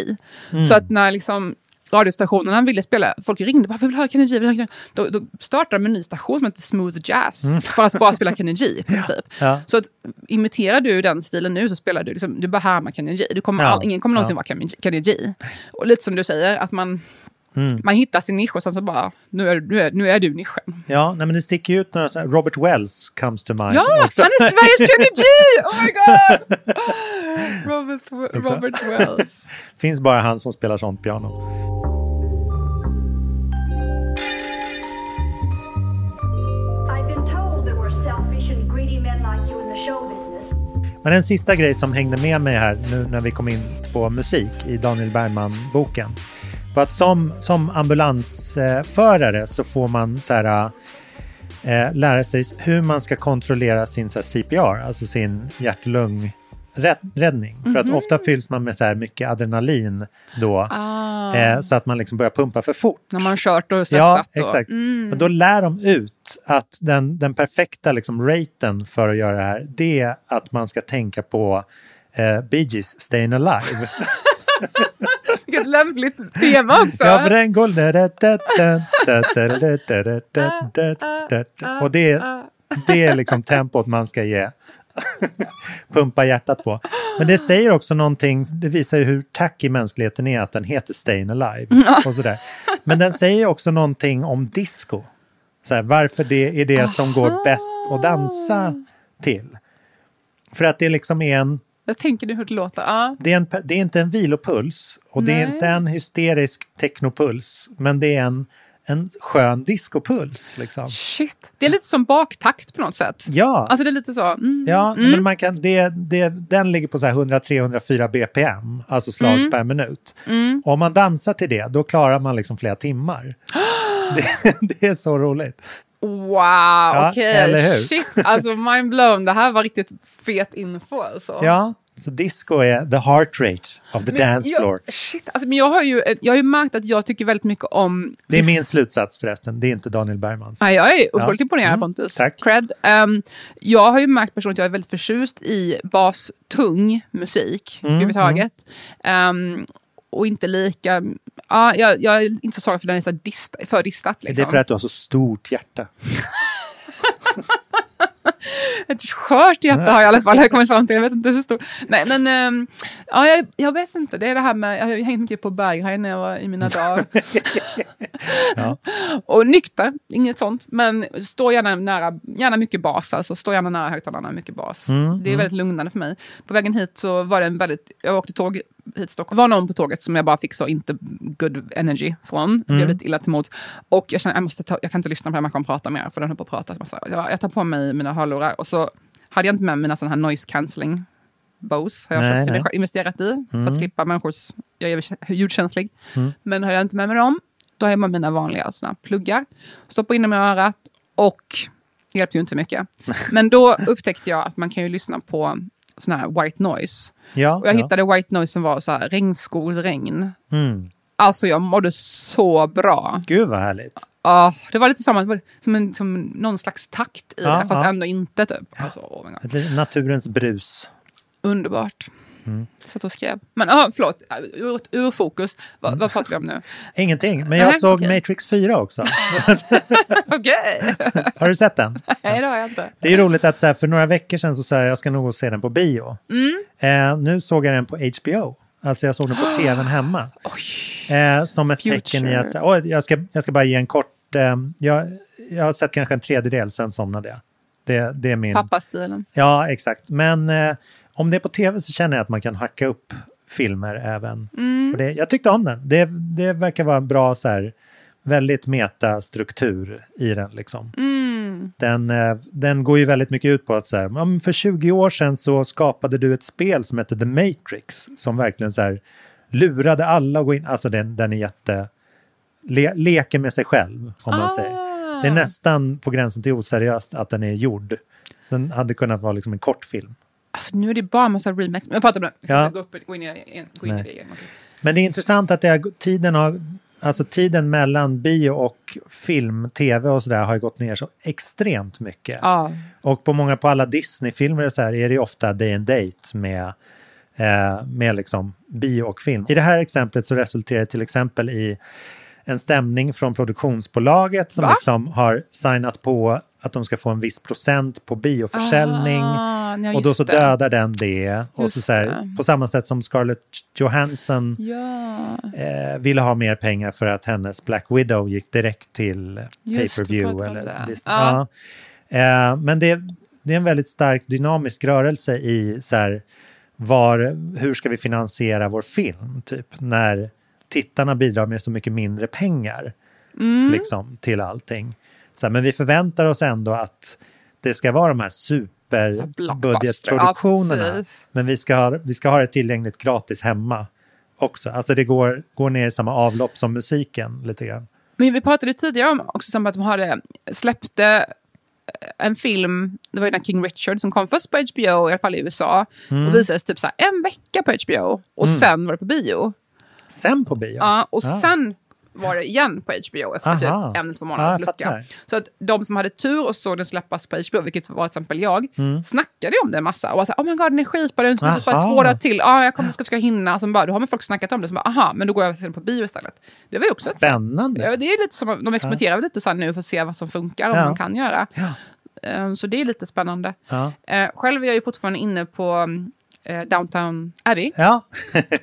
Mm. Så att när liksom radiostationerna ville spela, folk ringde bara, vi vill höra Kenny G, vi vill höra. Då, då startade de en ny station som heter Smooth Jazz, för att bara spela Kenny G i princip. Mm. Ja. Så att, imiterar du den stilen nu så spelar du, liksom, du bara härmar Kenny G. Du kommer Ja. all, ingen kommer någonsin Ja. vara Kenny G-. Och lite som du säger, att man, Mm. man hittar sin nisch och sen så bara, nu är, nu är, nu är du nischen. Ja, nej, men det sticker ut några Robert Wells comes to mind. Ja, också. han är Sveriges Kenny G! Oh my god! (laughs) Robert, Robert Wells. (laughs) Finns bara han som spelar sånt piano. Men en sista grej som hängde med mig här nu när vi kom in på musik i Daniel Bergman-boken var att som, som ambulansförare så får man så här, eh, lära sig hur man ska kontrollera sin så här, CPR, alltså sin hjärt-lung räddning. Mm -hmm. För att ofta fylls man med så här mycket adrenalin då. Ah. Eh, så att man liksom börjar pumpa för fort. När man kört och stressat. Ja, exakt. Mm. Men då lär de ut att den, den perfekta liksom raten för att göra det här, det är att man ska tänka på eh, Bee Gees Stayin' Alive. Vilket lämpligt tema också. Ja, för den går... Och det, det är liksom tempot man ska ge. (laughs) pumpa hjärtat på. Men det säger också någonting, det visar ju hur tacky mänskligheten är att den heter Stayin' Alive. Och sådär. Men den säger också någonting om disco. Så här, varför det är det som går bäst att dansa till. För att det liksom är en... Jag tänker nu hur det låter. Ja. Det, är en, det är inte en vilopuls och Nej. det är inte en hysterisk technopuls. Men det är en en skön discopuls. Liksom. Shit. Det är lite som baktakt på något sätt. Ja. Alltså det är lite så. Mm, ja, mm. men man kan, det, det, den ligger på 103-104 BPM, alltså slag mm. per minut. Mm. Om man dansar till det, då klarar man liksom flera timmar. (gasps) det, (laughs) det är så roligt. Wow, ja, okej. Okay. Shit, alltså mind blown. Det här var riktigt fet info alltså. Ja, så disco är the heart rate of the men, dance floor. Jag, shit, alltså, men jag har, ju, jag har ju märkt att jag tycker väldigt mycket om... Det är min slutsats förresten, det är inte Daniel Bergmans. Ja, jag är otroligt ja. imponerad mm, Pontus. Tack. Cred. Um, jag har ju märkt personligen att jag är väldigt förtjust i bastung musik mm, överhuvudtaget. Mm. Um, och inte lika... Ja, jag, jag är inte så svag för den är så dist, för distat. Liksom. Är det liksom. för att du har så stort hjärta? (laughs) ett skört hjärta har jag i alla fall, jag kommit fram till. Jag vet inte hur stort. Nej, men ähm, ja, jag, jag, vet inte. Det är det här med, jag har hängt mycket på Berghain när jag var i mina dagar. (laughs) ja. Och nykter, inget sånt. Men står gärna nära, gärna mycket bas, alltså står gärna nära högtalarna, mycket bas. Mm, det är mm. väldigt lugnande för mig. På vägen hit så var det en väldigt, jag åkte tåg hit till Stockholm. var någon på tåget som jag bara fick så inte good energy från. Mm. Blev lite illa till mods. Och jag kände jag, måste ta, jag kan inte lyssna på den här människan prata mer, för den höll på att prata. Så jag, jag tar på mig mina hörlurar och så hade jag inte med mina sådana här noise cancelling Bose har jag nej, nej. investerat i mm. för att mm. slippa människors... Jag är ljudkänslig. Mm. Men har jag inte med mig dem, då har jag med mina vanliga såna pluggar. Stoppar in dem i örat och det hjälpte ju inte så mycket. (laughs) Men då upptäckte jag att man kan ju lyssna på sån här white noise. Ja, och jag ja. hittade white noise som var så här regnskogsregn. Mm. Alltså jag mådde så bra. Gud vad härligt. Ja, det var lite samma, som, en, som någon slags takt i ja, det, fast ja. ändå inte typ. Alltså, oh Naturens brus. Underbart. Mm. Satt och skrev. Men ah, förlåt, ur, ur fokus. Va, mm. Vad pratar vi om nu? (laughs) Ingenting, men jag uh-huh, såg okay. Matrix 4 också. (laughs) Okej. (laughs) har du sett den? Nej, det har jag inte. Det är roligt att så här, för några veckor sedan så sa jag jag ska nog se den på bio. Mm. Eh, nu såg jag den på HBO. Alltså jag såg den på (gasps) tvn hemma. Eh, som ett Future. tecken i att så här, oh, jag, ska, jag ska bara ge en kort... Eh, jag, jag har sett kanske en tredjedel, sen somnade jag. Det, det är min... Pappastilen. Ja, exakt. Men eh, om det är på tv så känner jag att man kan hacka upp filmer även. Mm. Det, jag tyckte om den. Det, det verkar vara en bra så här, väldigt metastruktur i den. Liksom. Mm. Den, eh, den går ju väldigt mycket ut på att så här, för 20 år sedan så skapade du ett spel som hette The Matrix som verkligen så här, lurade alla att gå in. Alltså den, den är jätte... Le, leker med sig själv, om man ah. säger. Det är nästan på gränsen till oseriöst att den är gjord. Den hade kunnat vara liksom en kortfilm. Alltså nu är det bara en massa remakes. Men jag pratar om det. Ska ja. gå, upp, gå in i, gå in i det igen. Okay. Men det är intressant att det är, tiden har Alltså tiden mellan bio och film, tv och sådär har ju gått ner så extremt mycket. Ja. Och på många, på alla Disney-filmer så här är det ofta day and date med, eh, med liksom bio och film. I det här exemplet så resulterar det till exempel i en stämning från produktionsbolaget som liksom har signat på att de ska få en viss procent på bioförsäljning. Ah, ja, och då så det. dödar den det. och så, så här, på samma sätt som Scarlett Johansson ja. eh, ville ha mer pengar för att hennes Black Widow gick direkt till pay-per-view. Eller ah. ja. eh, men det, det är en väldigt stark dynamisk rörelse i så här, var, hur ska vi finansiera vår film? Typ när tittarna bidrar med så mycket mindre pengar mm. liksom, till allting. Så här, men vi förväntar oss ändå att det ska vara de här super superbudgetproduktionerna. Ja, men vi ska, ha, vi ska ha det tillgängligt gratis hemma också. Alltså det går, går ner i samma avlopp som musiken lite grann. Men vi pratade tidigare om också som att de hade, släppte en film, det var ju den King Richard som kom först på HBO, i alla fall i USA, Mm. och visades typ så en vecka på HBO och sen var det på bio. Sen på bio? Ja, och Ah. sen var det igen på HBO efter Aha. typ en eller två Ja, månaders lucka. Så att de som hade tur och såg den släppas på HBO, vilket var till exempel jag, Mm. snackade om det en massa. Och var så här, oh my god, den är skitbra, den finns bara två dagar till. Ja, jag kommer, ska försöka hinna. Så bara, då har man folk snackat om det, så bara, aha, men då går jag och ser den på bio istället. Det var ju också ett. Spännande. Ja, det är lite som, de experimenterar lite så nu för att se vad som funkar och Ja. vad man kan göra. Eh, Så det är lite spännande. Ja. Eh, Själv är jag ju fortfarande inne på eh, Downtown Abbey. Ja.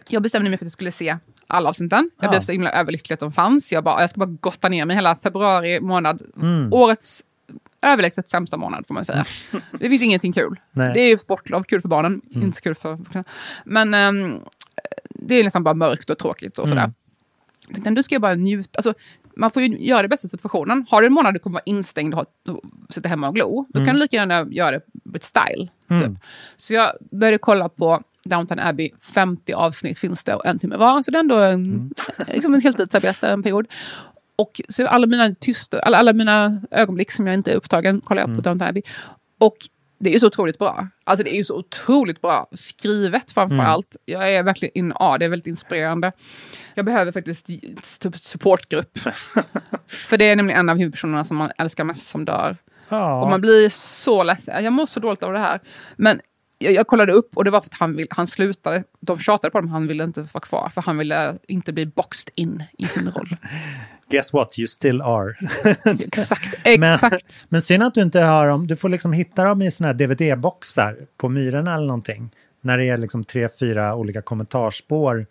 Jag bestämde mig för att jag skulle se alla avsnitten. Jag Ja. blev så himla överlycklig att de fanns. Jag, bara, jag ska bara gotta ner mig hela februari månad. Mm. Årets överlägset sämsta månad får man säga. (laughs) det finns ingenting kul. Nej. Det är ju sportlov, kul för barnen, Mm. inte så kul för vuxna. Men ehm, det är nästan bara mörkt och tråkigt och sådär. Mm. Jag tänkte, nu ska jag bara njuta. Alltså, man får ju göra det bästa situationen. Har du en månad du kommer vara instängd och, ha, och sitta hemma och glo, då Mm. kan du lika gärna göra det med style. Mm. Typ. Så jag började kolla på Downton Abbey, 50 avsnitt finns det och en timme var. Så det är ändå en, Mm. liksom en heltidsarbete, en period. Och så alla mina tysta, alla, alla mina ögonblick som jag inte är upptagen kollar jag på Mm. Downton Abbey. Och det är ju så otroligt bra. Alltså det är ju så otroligt bra skrivet framför Mm. allt. Jag är verkligen in ja, det är väldigt inspirerande. Jag behöver faktiskt typ supportgrupp. (laughs) För det är nämligen en av huvudpersonerna som man älskar mest som dör. Ja. Och man blir så ledsen. Jag mår så dåligt av det här. Men jag, jag kollade upp och det var för att han, vill, han slutade. De tjatade på honom, han ville inte vara kvar. För han ville inte bli boxed in i sin roll. (laughs) Guess what, you still are. (laughs) exakt, (laughs) exakt. Men, men synd att du inte har dem, du får liksom hitta dem i såna här DVD-boxar på Myrorna eller någonting. När det är liksom tre, fyra olika kommentarspår.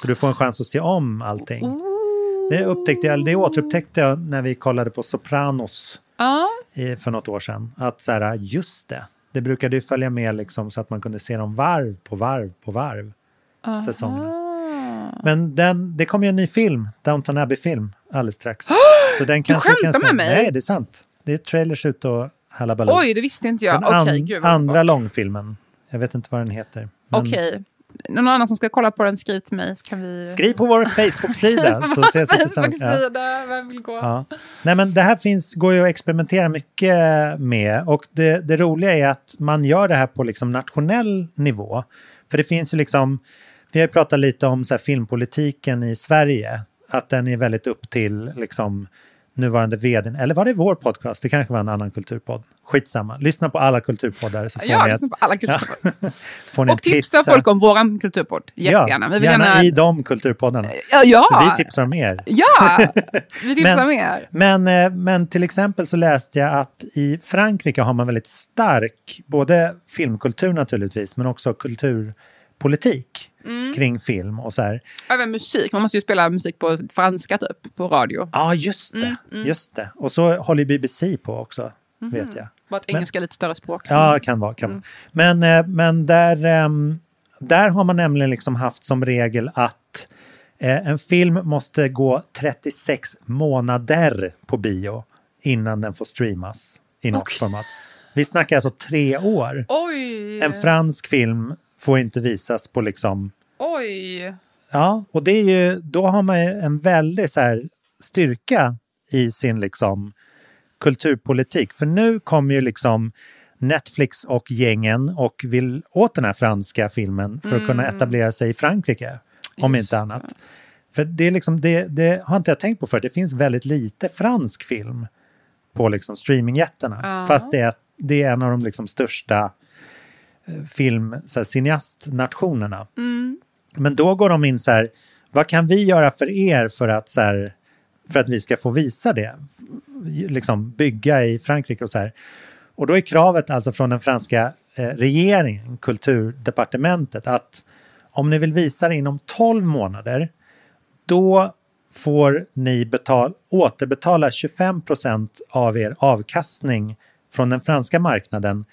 Så du får en chans att se om allting. Det upptäckte jag, det återupptäckte jag när vi kollade på Sopranos Ja. i, för något år sedan. Att så här, just det, det brukade ju följa med liksom så att man kunde se dem varv på varv på varv. Säsongerna. Men den, det kommer ju en ny film, Downton Abbey-film, alldeles strax. (gasps) Så den kanske kan skämtar se. med mig? Nej, det är sant. Det är trailers ut och halabaloo. Oj, det visste inte jag. Den an- gud vad andra långfilmen. Jag vet inte vad den heter. Okej. Någon annan som ska kolla på den, skriv till mig så kan vi... Skriv på vår Facebook-sida så ses vi tillsammans. Facebook-sida, vem vill gå? Ja. Nej, men det här finns, går ju att experimentera mycket med och det, det roliga är att man gör det här på liksom nationell nivå. För det finns ju liksom, vi har ju pratat lite om så filmpolitiken i Sverige, att den är väldigt upp till liksom nuvarande vdn, eller var det vår podcast? Det kanske var en annan kulturpodd. Skitsamma, lyssna på alla kulturpoddar så får Ja, ni lyssna på alla kulturpoddar. (laughs) Och tipsa pizza. folk om våran kulturpodd. Jättegärna. Ja, vi vill gärna, gärna... i de kulturpoddarna. Ja, ja. För vi tipsar om er. Ja! (laughs) Vi tipsar Men- mer. Men, eh, men till exempel så läste jag att i Frankrike har man väldigt stark, både filmkultur naturligtvis, men också kulturpolitik Mm. kring film och så här. Även musik. Man måste ju spela musik på franska typ, på radio. Ja, just det. Mm, mm. Just det. Och så håller BBC på också, Mhm. vet jag. Bara att engelska är lite större språk. Ja, kan vara. Kan Mm. vara. Men, eh, men där, ehm, där har man nämligen liksom haft som regel att eh, en film måste gå 36 månader på bio innan den får streamas i något format. Vi snackar alltså tre år. Oj! En fransk film får inte visas på liksom... Oj! Ja, och det är ju, då har man en väldig så här, styrka i sin liksom kulturpolitik. För nu kommer ju liksom Netflix och gängen och vill åt den här franska filmen för att kunna Mm. etablera sig i Frankrike, om inte annat. För det, är liksom, det, det har inte jag tänkt på för det finns väldigt lite fransk film på liksom streamingjättarna. Ja. Fast det är, det är en av de liksom största film, så här, cineastnationerna. Mm. Men då går de in så här, vad kan vi göra för er för att, så här, för att vi ska få visa det? Liksom bygga i Frankrike och så här. Och då är kravet alltså från den franska eh, regeringen, kulturdepartementet, att om ni vill visa det inom 12 månader, då får ni betal, återbetala 25 procent av er avkastning från den franska marknaden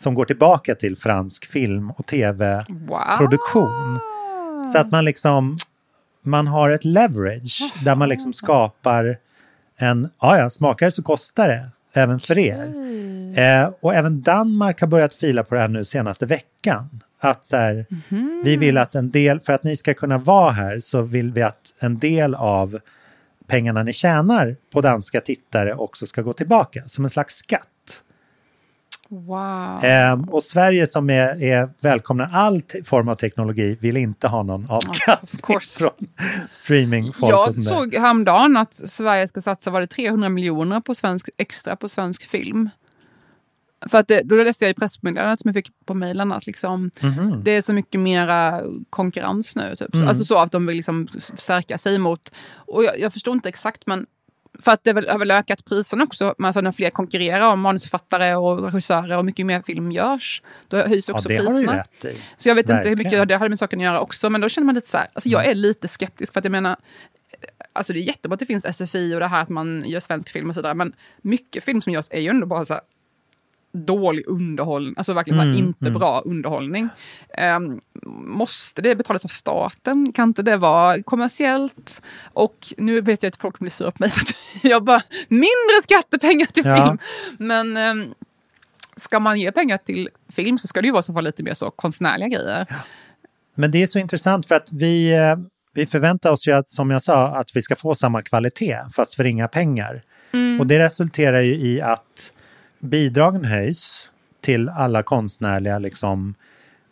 som går tillbaka till fransk film och tv-produktion. Så att man liksom, man har ett leverage där man liksom skapar en, ja ja, smakar det så kostar det. även för er. Eh, och även Danmark har börjat fila på det här nu senaste veckan. Att så här, vi vill att en del, för att ni ska kunna vara här så vill vi att en del av pengarna ni tjänar på danska tittare också ska gå tillbaka som en slags skatt. Wow. Ehm, och Sverige som är, är välkomna all form av teknologi vill inte ha någon avkastning course. från streamingfolk. Jag där. såg häromdagen att Sverige ska satsa var det 300 miljoner på svensk, extra på svensk film. För att det, då läste jag i pressmeddelandet som jag fick på mejlen att liksom, Mhm. det är så mycket mera konkurrens nu. Typ. Mm. Alltså så att de vill liksom stärka sig mot... Och jag, jag förstår inte exakt men för att det har väl ökat priserna också. Alltså när fler konkurrerar om manusförfattare och regissörer och mycket mer film görs. Då höjs Ja, också det har du priserna. rätt i. Så jag vet inte hur mycket Verkligen. det hade med saken att göra också. Men då känner man lite så här, alltså jag är lite skeptisk för att jag menar, alltså det är jättebra att det finns SFI och det här att man gör svensk film och sådär. Men mycket film som görs är ju ändå bara så här dålig underhållning, alltså verkligen Mm, inte mm. bra underhållning. Ehm, måste det betalas av staten? Kan inte det vara kommersiellt? Och nu vet jag att folk blir sura på mig för att (laughs) jag bara, mindre skattepengar till Ja. film! Men ehm, ska man ge pengar till film så ska det ju vara så fall lite mer så konstnärliga grejer. Men det är så intressant för att vi, eh, vi förväntar oss ju att, som jag sa, att vi ska få samma kvalitet fast för inga pengar. Och det resulterar ju i att bidragen höjs till alla konstnärliga liksom,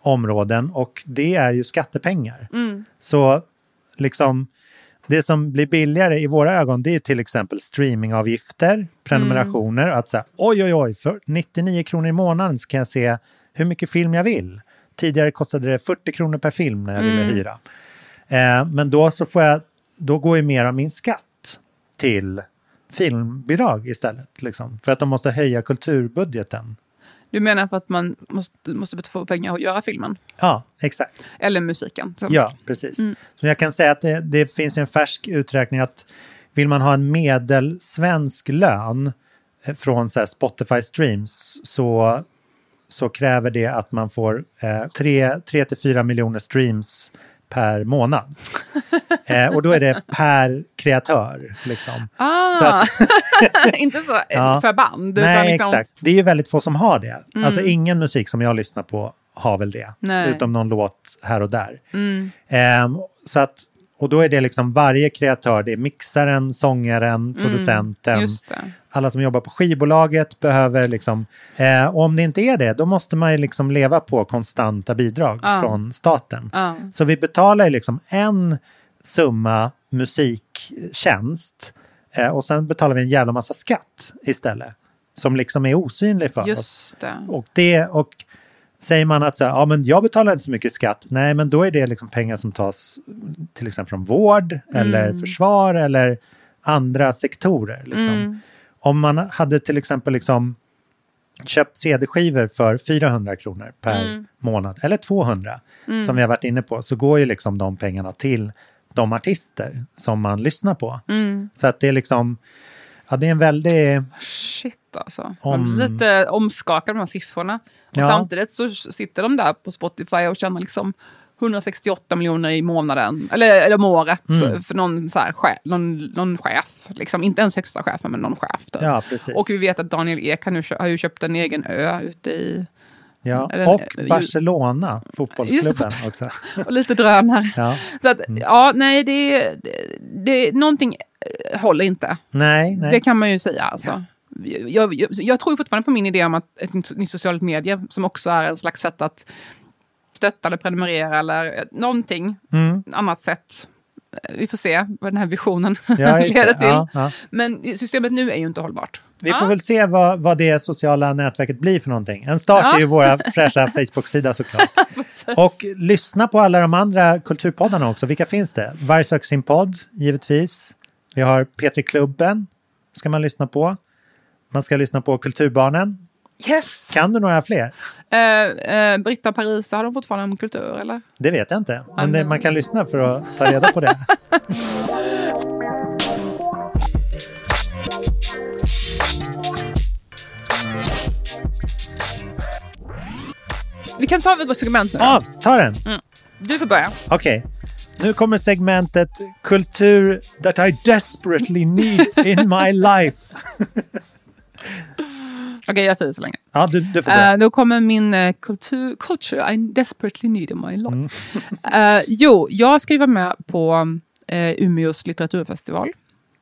områden och det är ju skattepengar. Så liksom det som blir billigare i våra ögon det är till exempel streamingavgifter, prenumerationer. Att säga oj oj oj, för 99 kronor i månaden så kan jag se hur mycket film jag vill. Tidigare kostade det 40 kronor per film när jag ville hyra. Eh, men då så får jag, då går ju mer av min skatt till filmbidrag istället. Liksom, för att de måste höja kulturbudgeten. Du menar för att man måste, måste få pengar att göra filmen? Ja, exakt. Eller musiken? Så. Ja, precis. Så jag kan säga att det, det finns en färsk uträkning att vill man ha en medelsvensk lön eh, från så Spotify streams så, så kräver det att man får eh, 3-4 miljoner streams per månad. (laughs) eh, och då är det per kreatör. Liksom. Ah, Så att- (laughs) inte så (laughs) Ja. för band. Nej, liksom, exakt. Det är ju väldigt få som har det. Alltså ingen musik som jag lyssnar på har väl det. Nej. Utom någon låt här och där. Ehm, så att, och då är det liksom varje kreatör, det är mixaren, sångaren, producenten. Just det. Alla som jobbar på skivbolaget behöver liksom, eh, och om det inte är det, då måste man ju liksom leva på konstanta bidrag Ja. från staten. Ja. Så vi betalar ju liksom en summa musiktjänst eh, och sen betalar vi en jävla massa skatt istället. Som liksom är osynlig för oss. Just det. Och, det, och säger man att så här, ja, men jag betalar inte så mycket skatt, nej men då är det liksom pengar som tas till exempel från vård eller försvar eller andra sektorer. Liksom. Om man hade till exempel liksom köpt CD-skivor för 400 kronor per månad eller 200 som vi har varit inne på så går ju liksom de pengarna till de artister som man lyssnar på. Så att det är liksom, ja det är en väldig... Shit alltså. Om- lite omskakad de här siffrorna. Och Ja. samtidigt så sitter de där på Spotify och tjänar liksom 168 miljoner i månaden, eller, eller om året, Mm. för någon, så här, chef, någon, någon chef. Liksom, inte ens högsta chefen, men någon chef. Typ. Ja, precis. Och vi vet att Daniel Ek har, nu, har ju köpt en egen ö ute i... Ja, Eller- och eller- Barcelona, fotbollsklubben Just det, också. (laughs) Och lite drönare. Ja. Så att, ja, nej, det, det, det, någonting eh, håller inte. Nej, nej. Det kan man ju säga. Alltså. Jag, jag, jag tror fortfarande på min idé om att ett nytt- socialt medie som också är en slags sätt att stötta eller prenumerera eller någonting Mm. annat sätt. Eh, Vi får se vad den här visionen Ja, (laughs) leder till. Ja, ja. Men systemet nu är ju inte hållbart. Vi får väl se vad, vad det sociala nätverket blir för någonting. En start är ju våra (laughs) fräscha Facebook-sida såklart. (laughs) Och lyssna på alla de andra kulturpoddarna också. Vilka finns det? Varg sin podd, givetvis. Vi har Petri Klubben, ska man lyssna på. Man ska lyssna på Kulturbarnen. Yes! Kan du några fler? Eh, eh, Britta och Paris, har de fortfarande om kultur eller? Det vet jag inte. Men det, man kan lyssna för att ta reda på det. (laughs) Vi kan ta ett segment nu. Ja, ta den! Du får börja. Okej. Nu kommer segmentet Kultur that I desperately need in my life. (laughs) Okej, jag säger så länge. Ja, du, du får börja. Eh, då kommer min uh, culture, culture I desperately need in my life. Mm. Eh, jo, jag ska ju vara med på uh, Umeås litteraturfestival.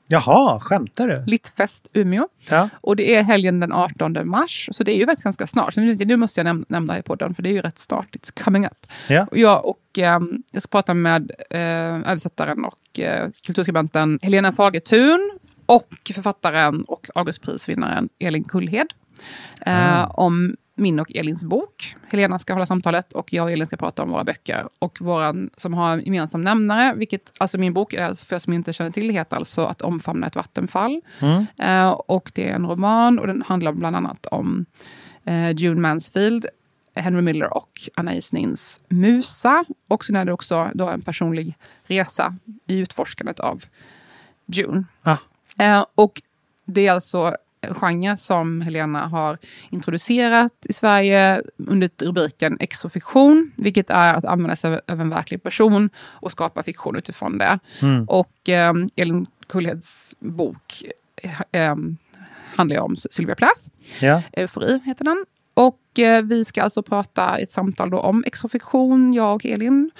Jaha, skämtar du? Littfest Umeå. Ja. Och det är helgen den 18 mars, så det är ju faktiskt ganska snart. Nu, måste jag näm nämna det i podden, för det är ju rätt snart. It's coming up. Ja. Och jag och ehm, jag ska prata med uh, översättaren och uh, kulturskribenten Helena Fagertun och författaren och Augustprisvinnaren Elin Kullhed. eh, om min och Elins bok. Helena ska hålla samtalet och jag och Elin ska prata om våra böcker. Och våran som har en gemensam nämnare, vilket alltså min bok, är, för er som inte känner till, heter alltså Att omfamna ett vattenfall. Mm. Eh, och det är en roman och den handlar bland annat om eh, June Mansfield, Henry Miller och Anais Nins Musa. Och sen är det också då en personlig resa i utforskandet av June. Ah. Eh, och det är alltså en genre som Helena har introducerat i Sverige under rubriken exofiktion, vilket är att använda sig av en verklig person och skapa fiktion utifrån det. Mm. Och eh, Elin Kullheds bok eh, eh, handlar om Sylvia Plath. Ja. Eufori heter den. Och eh, vi ska alltså prata i ett samtal om exofiktion, jag och Elin,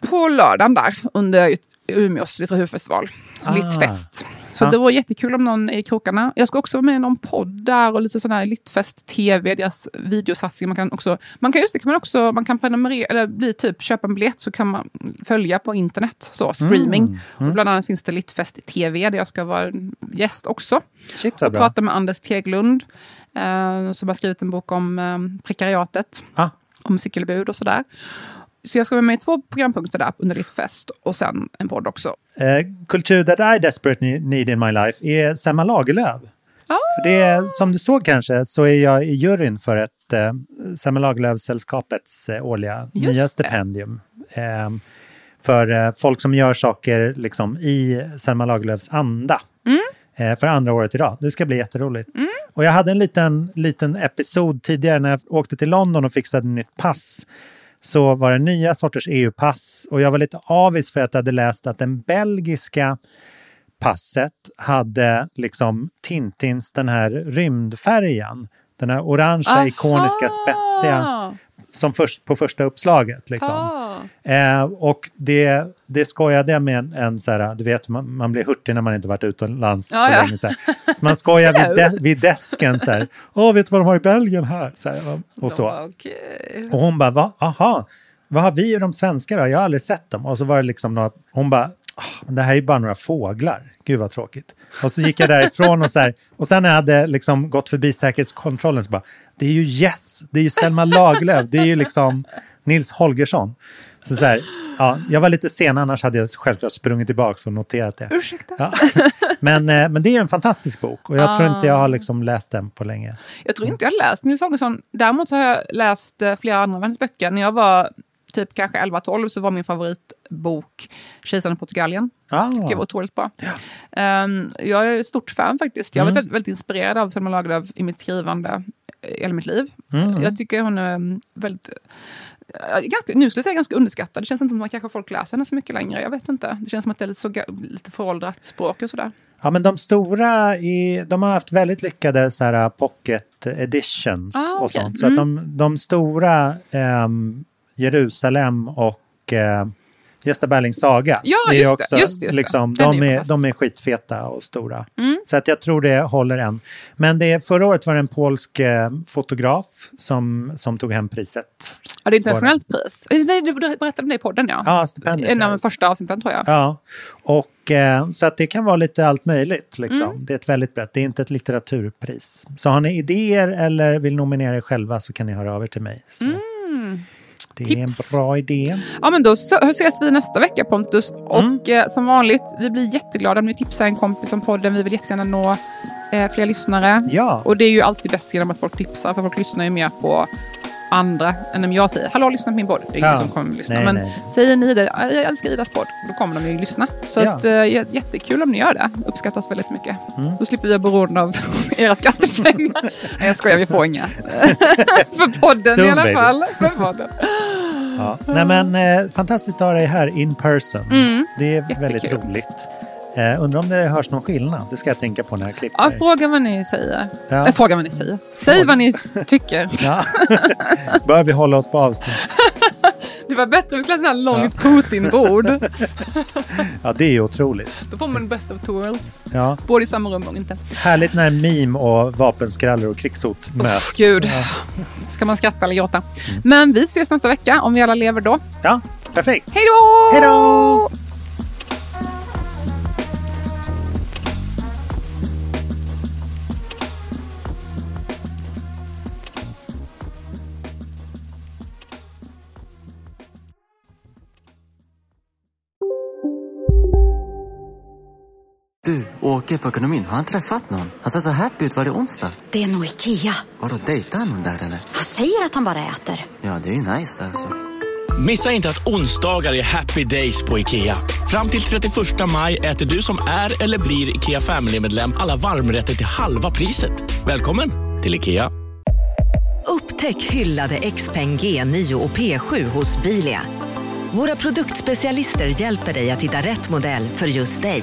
på lördagen där under Umeås litteraturfestival, Ah. Littfest. Så Ja. det var jättekul om någon är i krokarna. Jag ska också vara med i någon podd där och lite sån här Littfest TV, deras videosatsning. Man kan också, man kan just det, kan man också, man kan prenumerera, eller bli typ, köpa en biljett så kan man följa på internet, så streaming. Mm. Och bland annat finns det Littfest TV där jag ska vara gäst också. Shit Jag bra. pratade med Anders Teglund eh, som har skrivit en bok om eh, prekariatet, Ah. om cykelbud och sådär. Så jag ska vara med i två programpunkter där under ditt fest och sen en podd också. Eh, kultur that I desperately need in my life är Selma Lagerlöf. Ah. För det är, som du såg kanske så är jag i juryn för ett eh, Selma Lagerlöf-sällskapets eh, årliga Just nya det. stipendium. Eh, för folk som gör saker liksom, i Selma Lagerlöfs anda. Mm. Eh, för andra året i rad. Det ska bli jätteroligt. Och jag hade en liten, liten episod tidigare när jag åkte till London och fixade nytt pass. Så var det nya sorters EU-pass och jag var lite avis för att jag hade läst att den belgiska passet hade liksom Tintins den här rymdfärgen. Den här orangea, ikoniska, spetsiga som först, på första uppslaget. Liksom. Ah. Eh, och det, det skojade jag med en, en så här, du vet man, man blir hurtig när man inte varit utomlands Ja, på ja. länge. Så, så man skojar vid, de, vid desken så här, åh vet du vad de har i Belgien här? Så här och, så. Okej. Och hon bara, Va? aha, vad har vi och de svenska då? Jag har aldrig sett dem. Och så var det liksom något, hon bara, "Ah, det här är bara några fåglar. Gud vad tråkigt. Och så gick jag därifrån och så här, och sen när jag hade liksom gått förbi säkerhetskontrollen så bara, det är ju Yes, det är ju Selma Lagerlöf, det är ju liksom Nils Holgersson. Så så här, ja, jag var lite sen, annars hade jag självklart sprungit tillbaka och noterat det. Ursäkta. Ja. Men, eh, men det är en fantastisk bok och jag tror inte jag har liksom läst den på länge. Jag tror inte jag har läst Nils Holgersson. Däremot så har jag läst eh, flera andra av hennes böcker. När jag var typ kanske 11-12 så var min favoritbok Kejsaren i Portugalien. Ah. tycker jag var otroligt bra. Ehm, jag är ett stort fan faktiskt. Jag har Mm. varit väldigt, väldigt inspirerad av Selma Lagerlöf i mitt skrivande eh, hela mitt liv. Mm. Jag tycker hon är väldigt... eh, Ganska, nu skulle jag säga ganska underskattad. Det känns inte som att kanske folk läser henne så mycket längre. Jag vet inte. Det känns som att det är lite, så, lite föråldrat språk och sådär. Ja, men de stora, i, de har haft väldigt lyckade så här, pocket editions Ah, och sånt. Så att de, de stora, ehm, Jerusalem och eh, Gösta Berlings saga, Ja, är just det, också, just det, just det. liksom, är de, är, de är skitfeta och stora. Mm. Så att jag tror det håller än. Men det, förra året var det en polsk eh, fotograf som, som tog hem priset. Ja, det är internationellt pris. Eh, Nej, du berättade om det i podden ja. Ja, stipendiet. En av de första avsnitten tror jag. Ja, och eh, så att det kan vara lite allt möjligt. Liksom. Mm. Det är ett väldigt brett, det är inte ett litteraturpris. Så har ni idéer eller vill nominera er själva så kan ni höra av er till mig. Så det. Tips. är en bra idé. Ja, men då ses vi nästa vecka Pontus. Mm. Och eh, som vanligt, vi blir jätteglada om ni tipsar en kompis om podden. Vi vill jättegärna nå eh, fler lyssnare. Ja, Och det är ju alltid bäst genom att folk tipsar, för folk lyssnar ju mer på andra än om jag säger hallå lyssna på min podd. Det är ingen Ja. som kommer att lyssna. Nej, men nej. säger ni det, "Ja, jag älskar Idas podd, då kommer de ju lyssna. Så Ja. att, eh, jättekul om ni gör det. Uppskattas väldigt mycket. Mm. Då slipper vi vara beroende av (laughs) era skattepengar. Nej, jag skojar, vi får inga. (laughs) för podden i alla fall. För podden. Ja. Nej, men, eh, fantastiskt att ha dig här in person. Mm. Det är Jättekul. väldigt roligt. Eh, undrar om det hörs någon skillnad? Det ska jag tänka på när jag klipper. Ja, fråga vad ni säger. Ja. Äh, fråga vad ni säger. Säg vad ni tycker. (laughs) Ja. Bör vi hålla oss på avstånd? Var bättre om vi skulle ha sånt här långt Putin-bord. (laughs) Ja, det är ju otroligt. Då får man best of two worlds. Ja. Både i samma rum och inte. Härligt när meme och vapenskrallor och krigshot möts. Gud. Ja. Ska man skratta eller gråta? Men vi ses nästa vecka om vi alla lever då. ja, perfekt. Hej då! Hej då! Du, åker på ekonomin. Har han träffat någon? Han ser så happy ut. Var det onsdag? Det är nog Ikea. Har du dejtat någon där eller? Han säger att han bara äter. Ja, det är ju nice alltså. Missa inte att onsdagar är happy days på IKEA. Fram till 31 maj äter du som är eller blir IKEA Family-medlem alla varmrätter till halva priset. Välkommen till IKEA. Upptäck hyllade XPeng G9 och P7 hos Bilia. Våra produktspecialister hjälper dig att hitta rätt modell för just dig.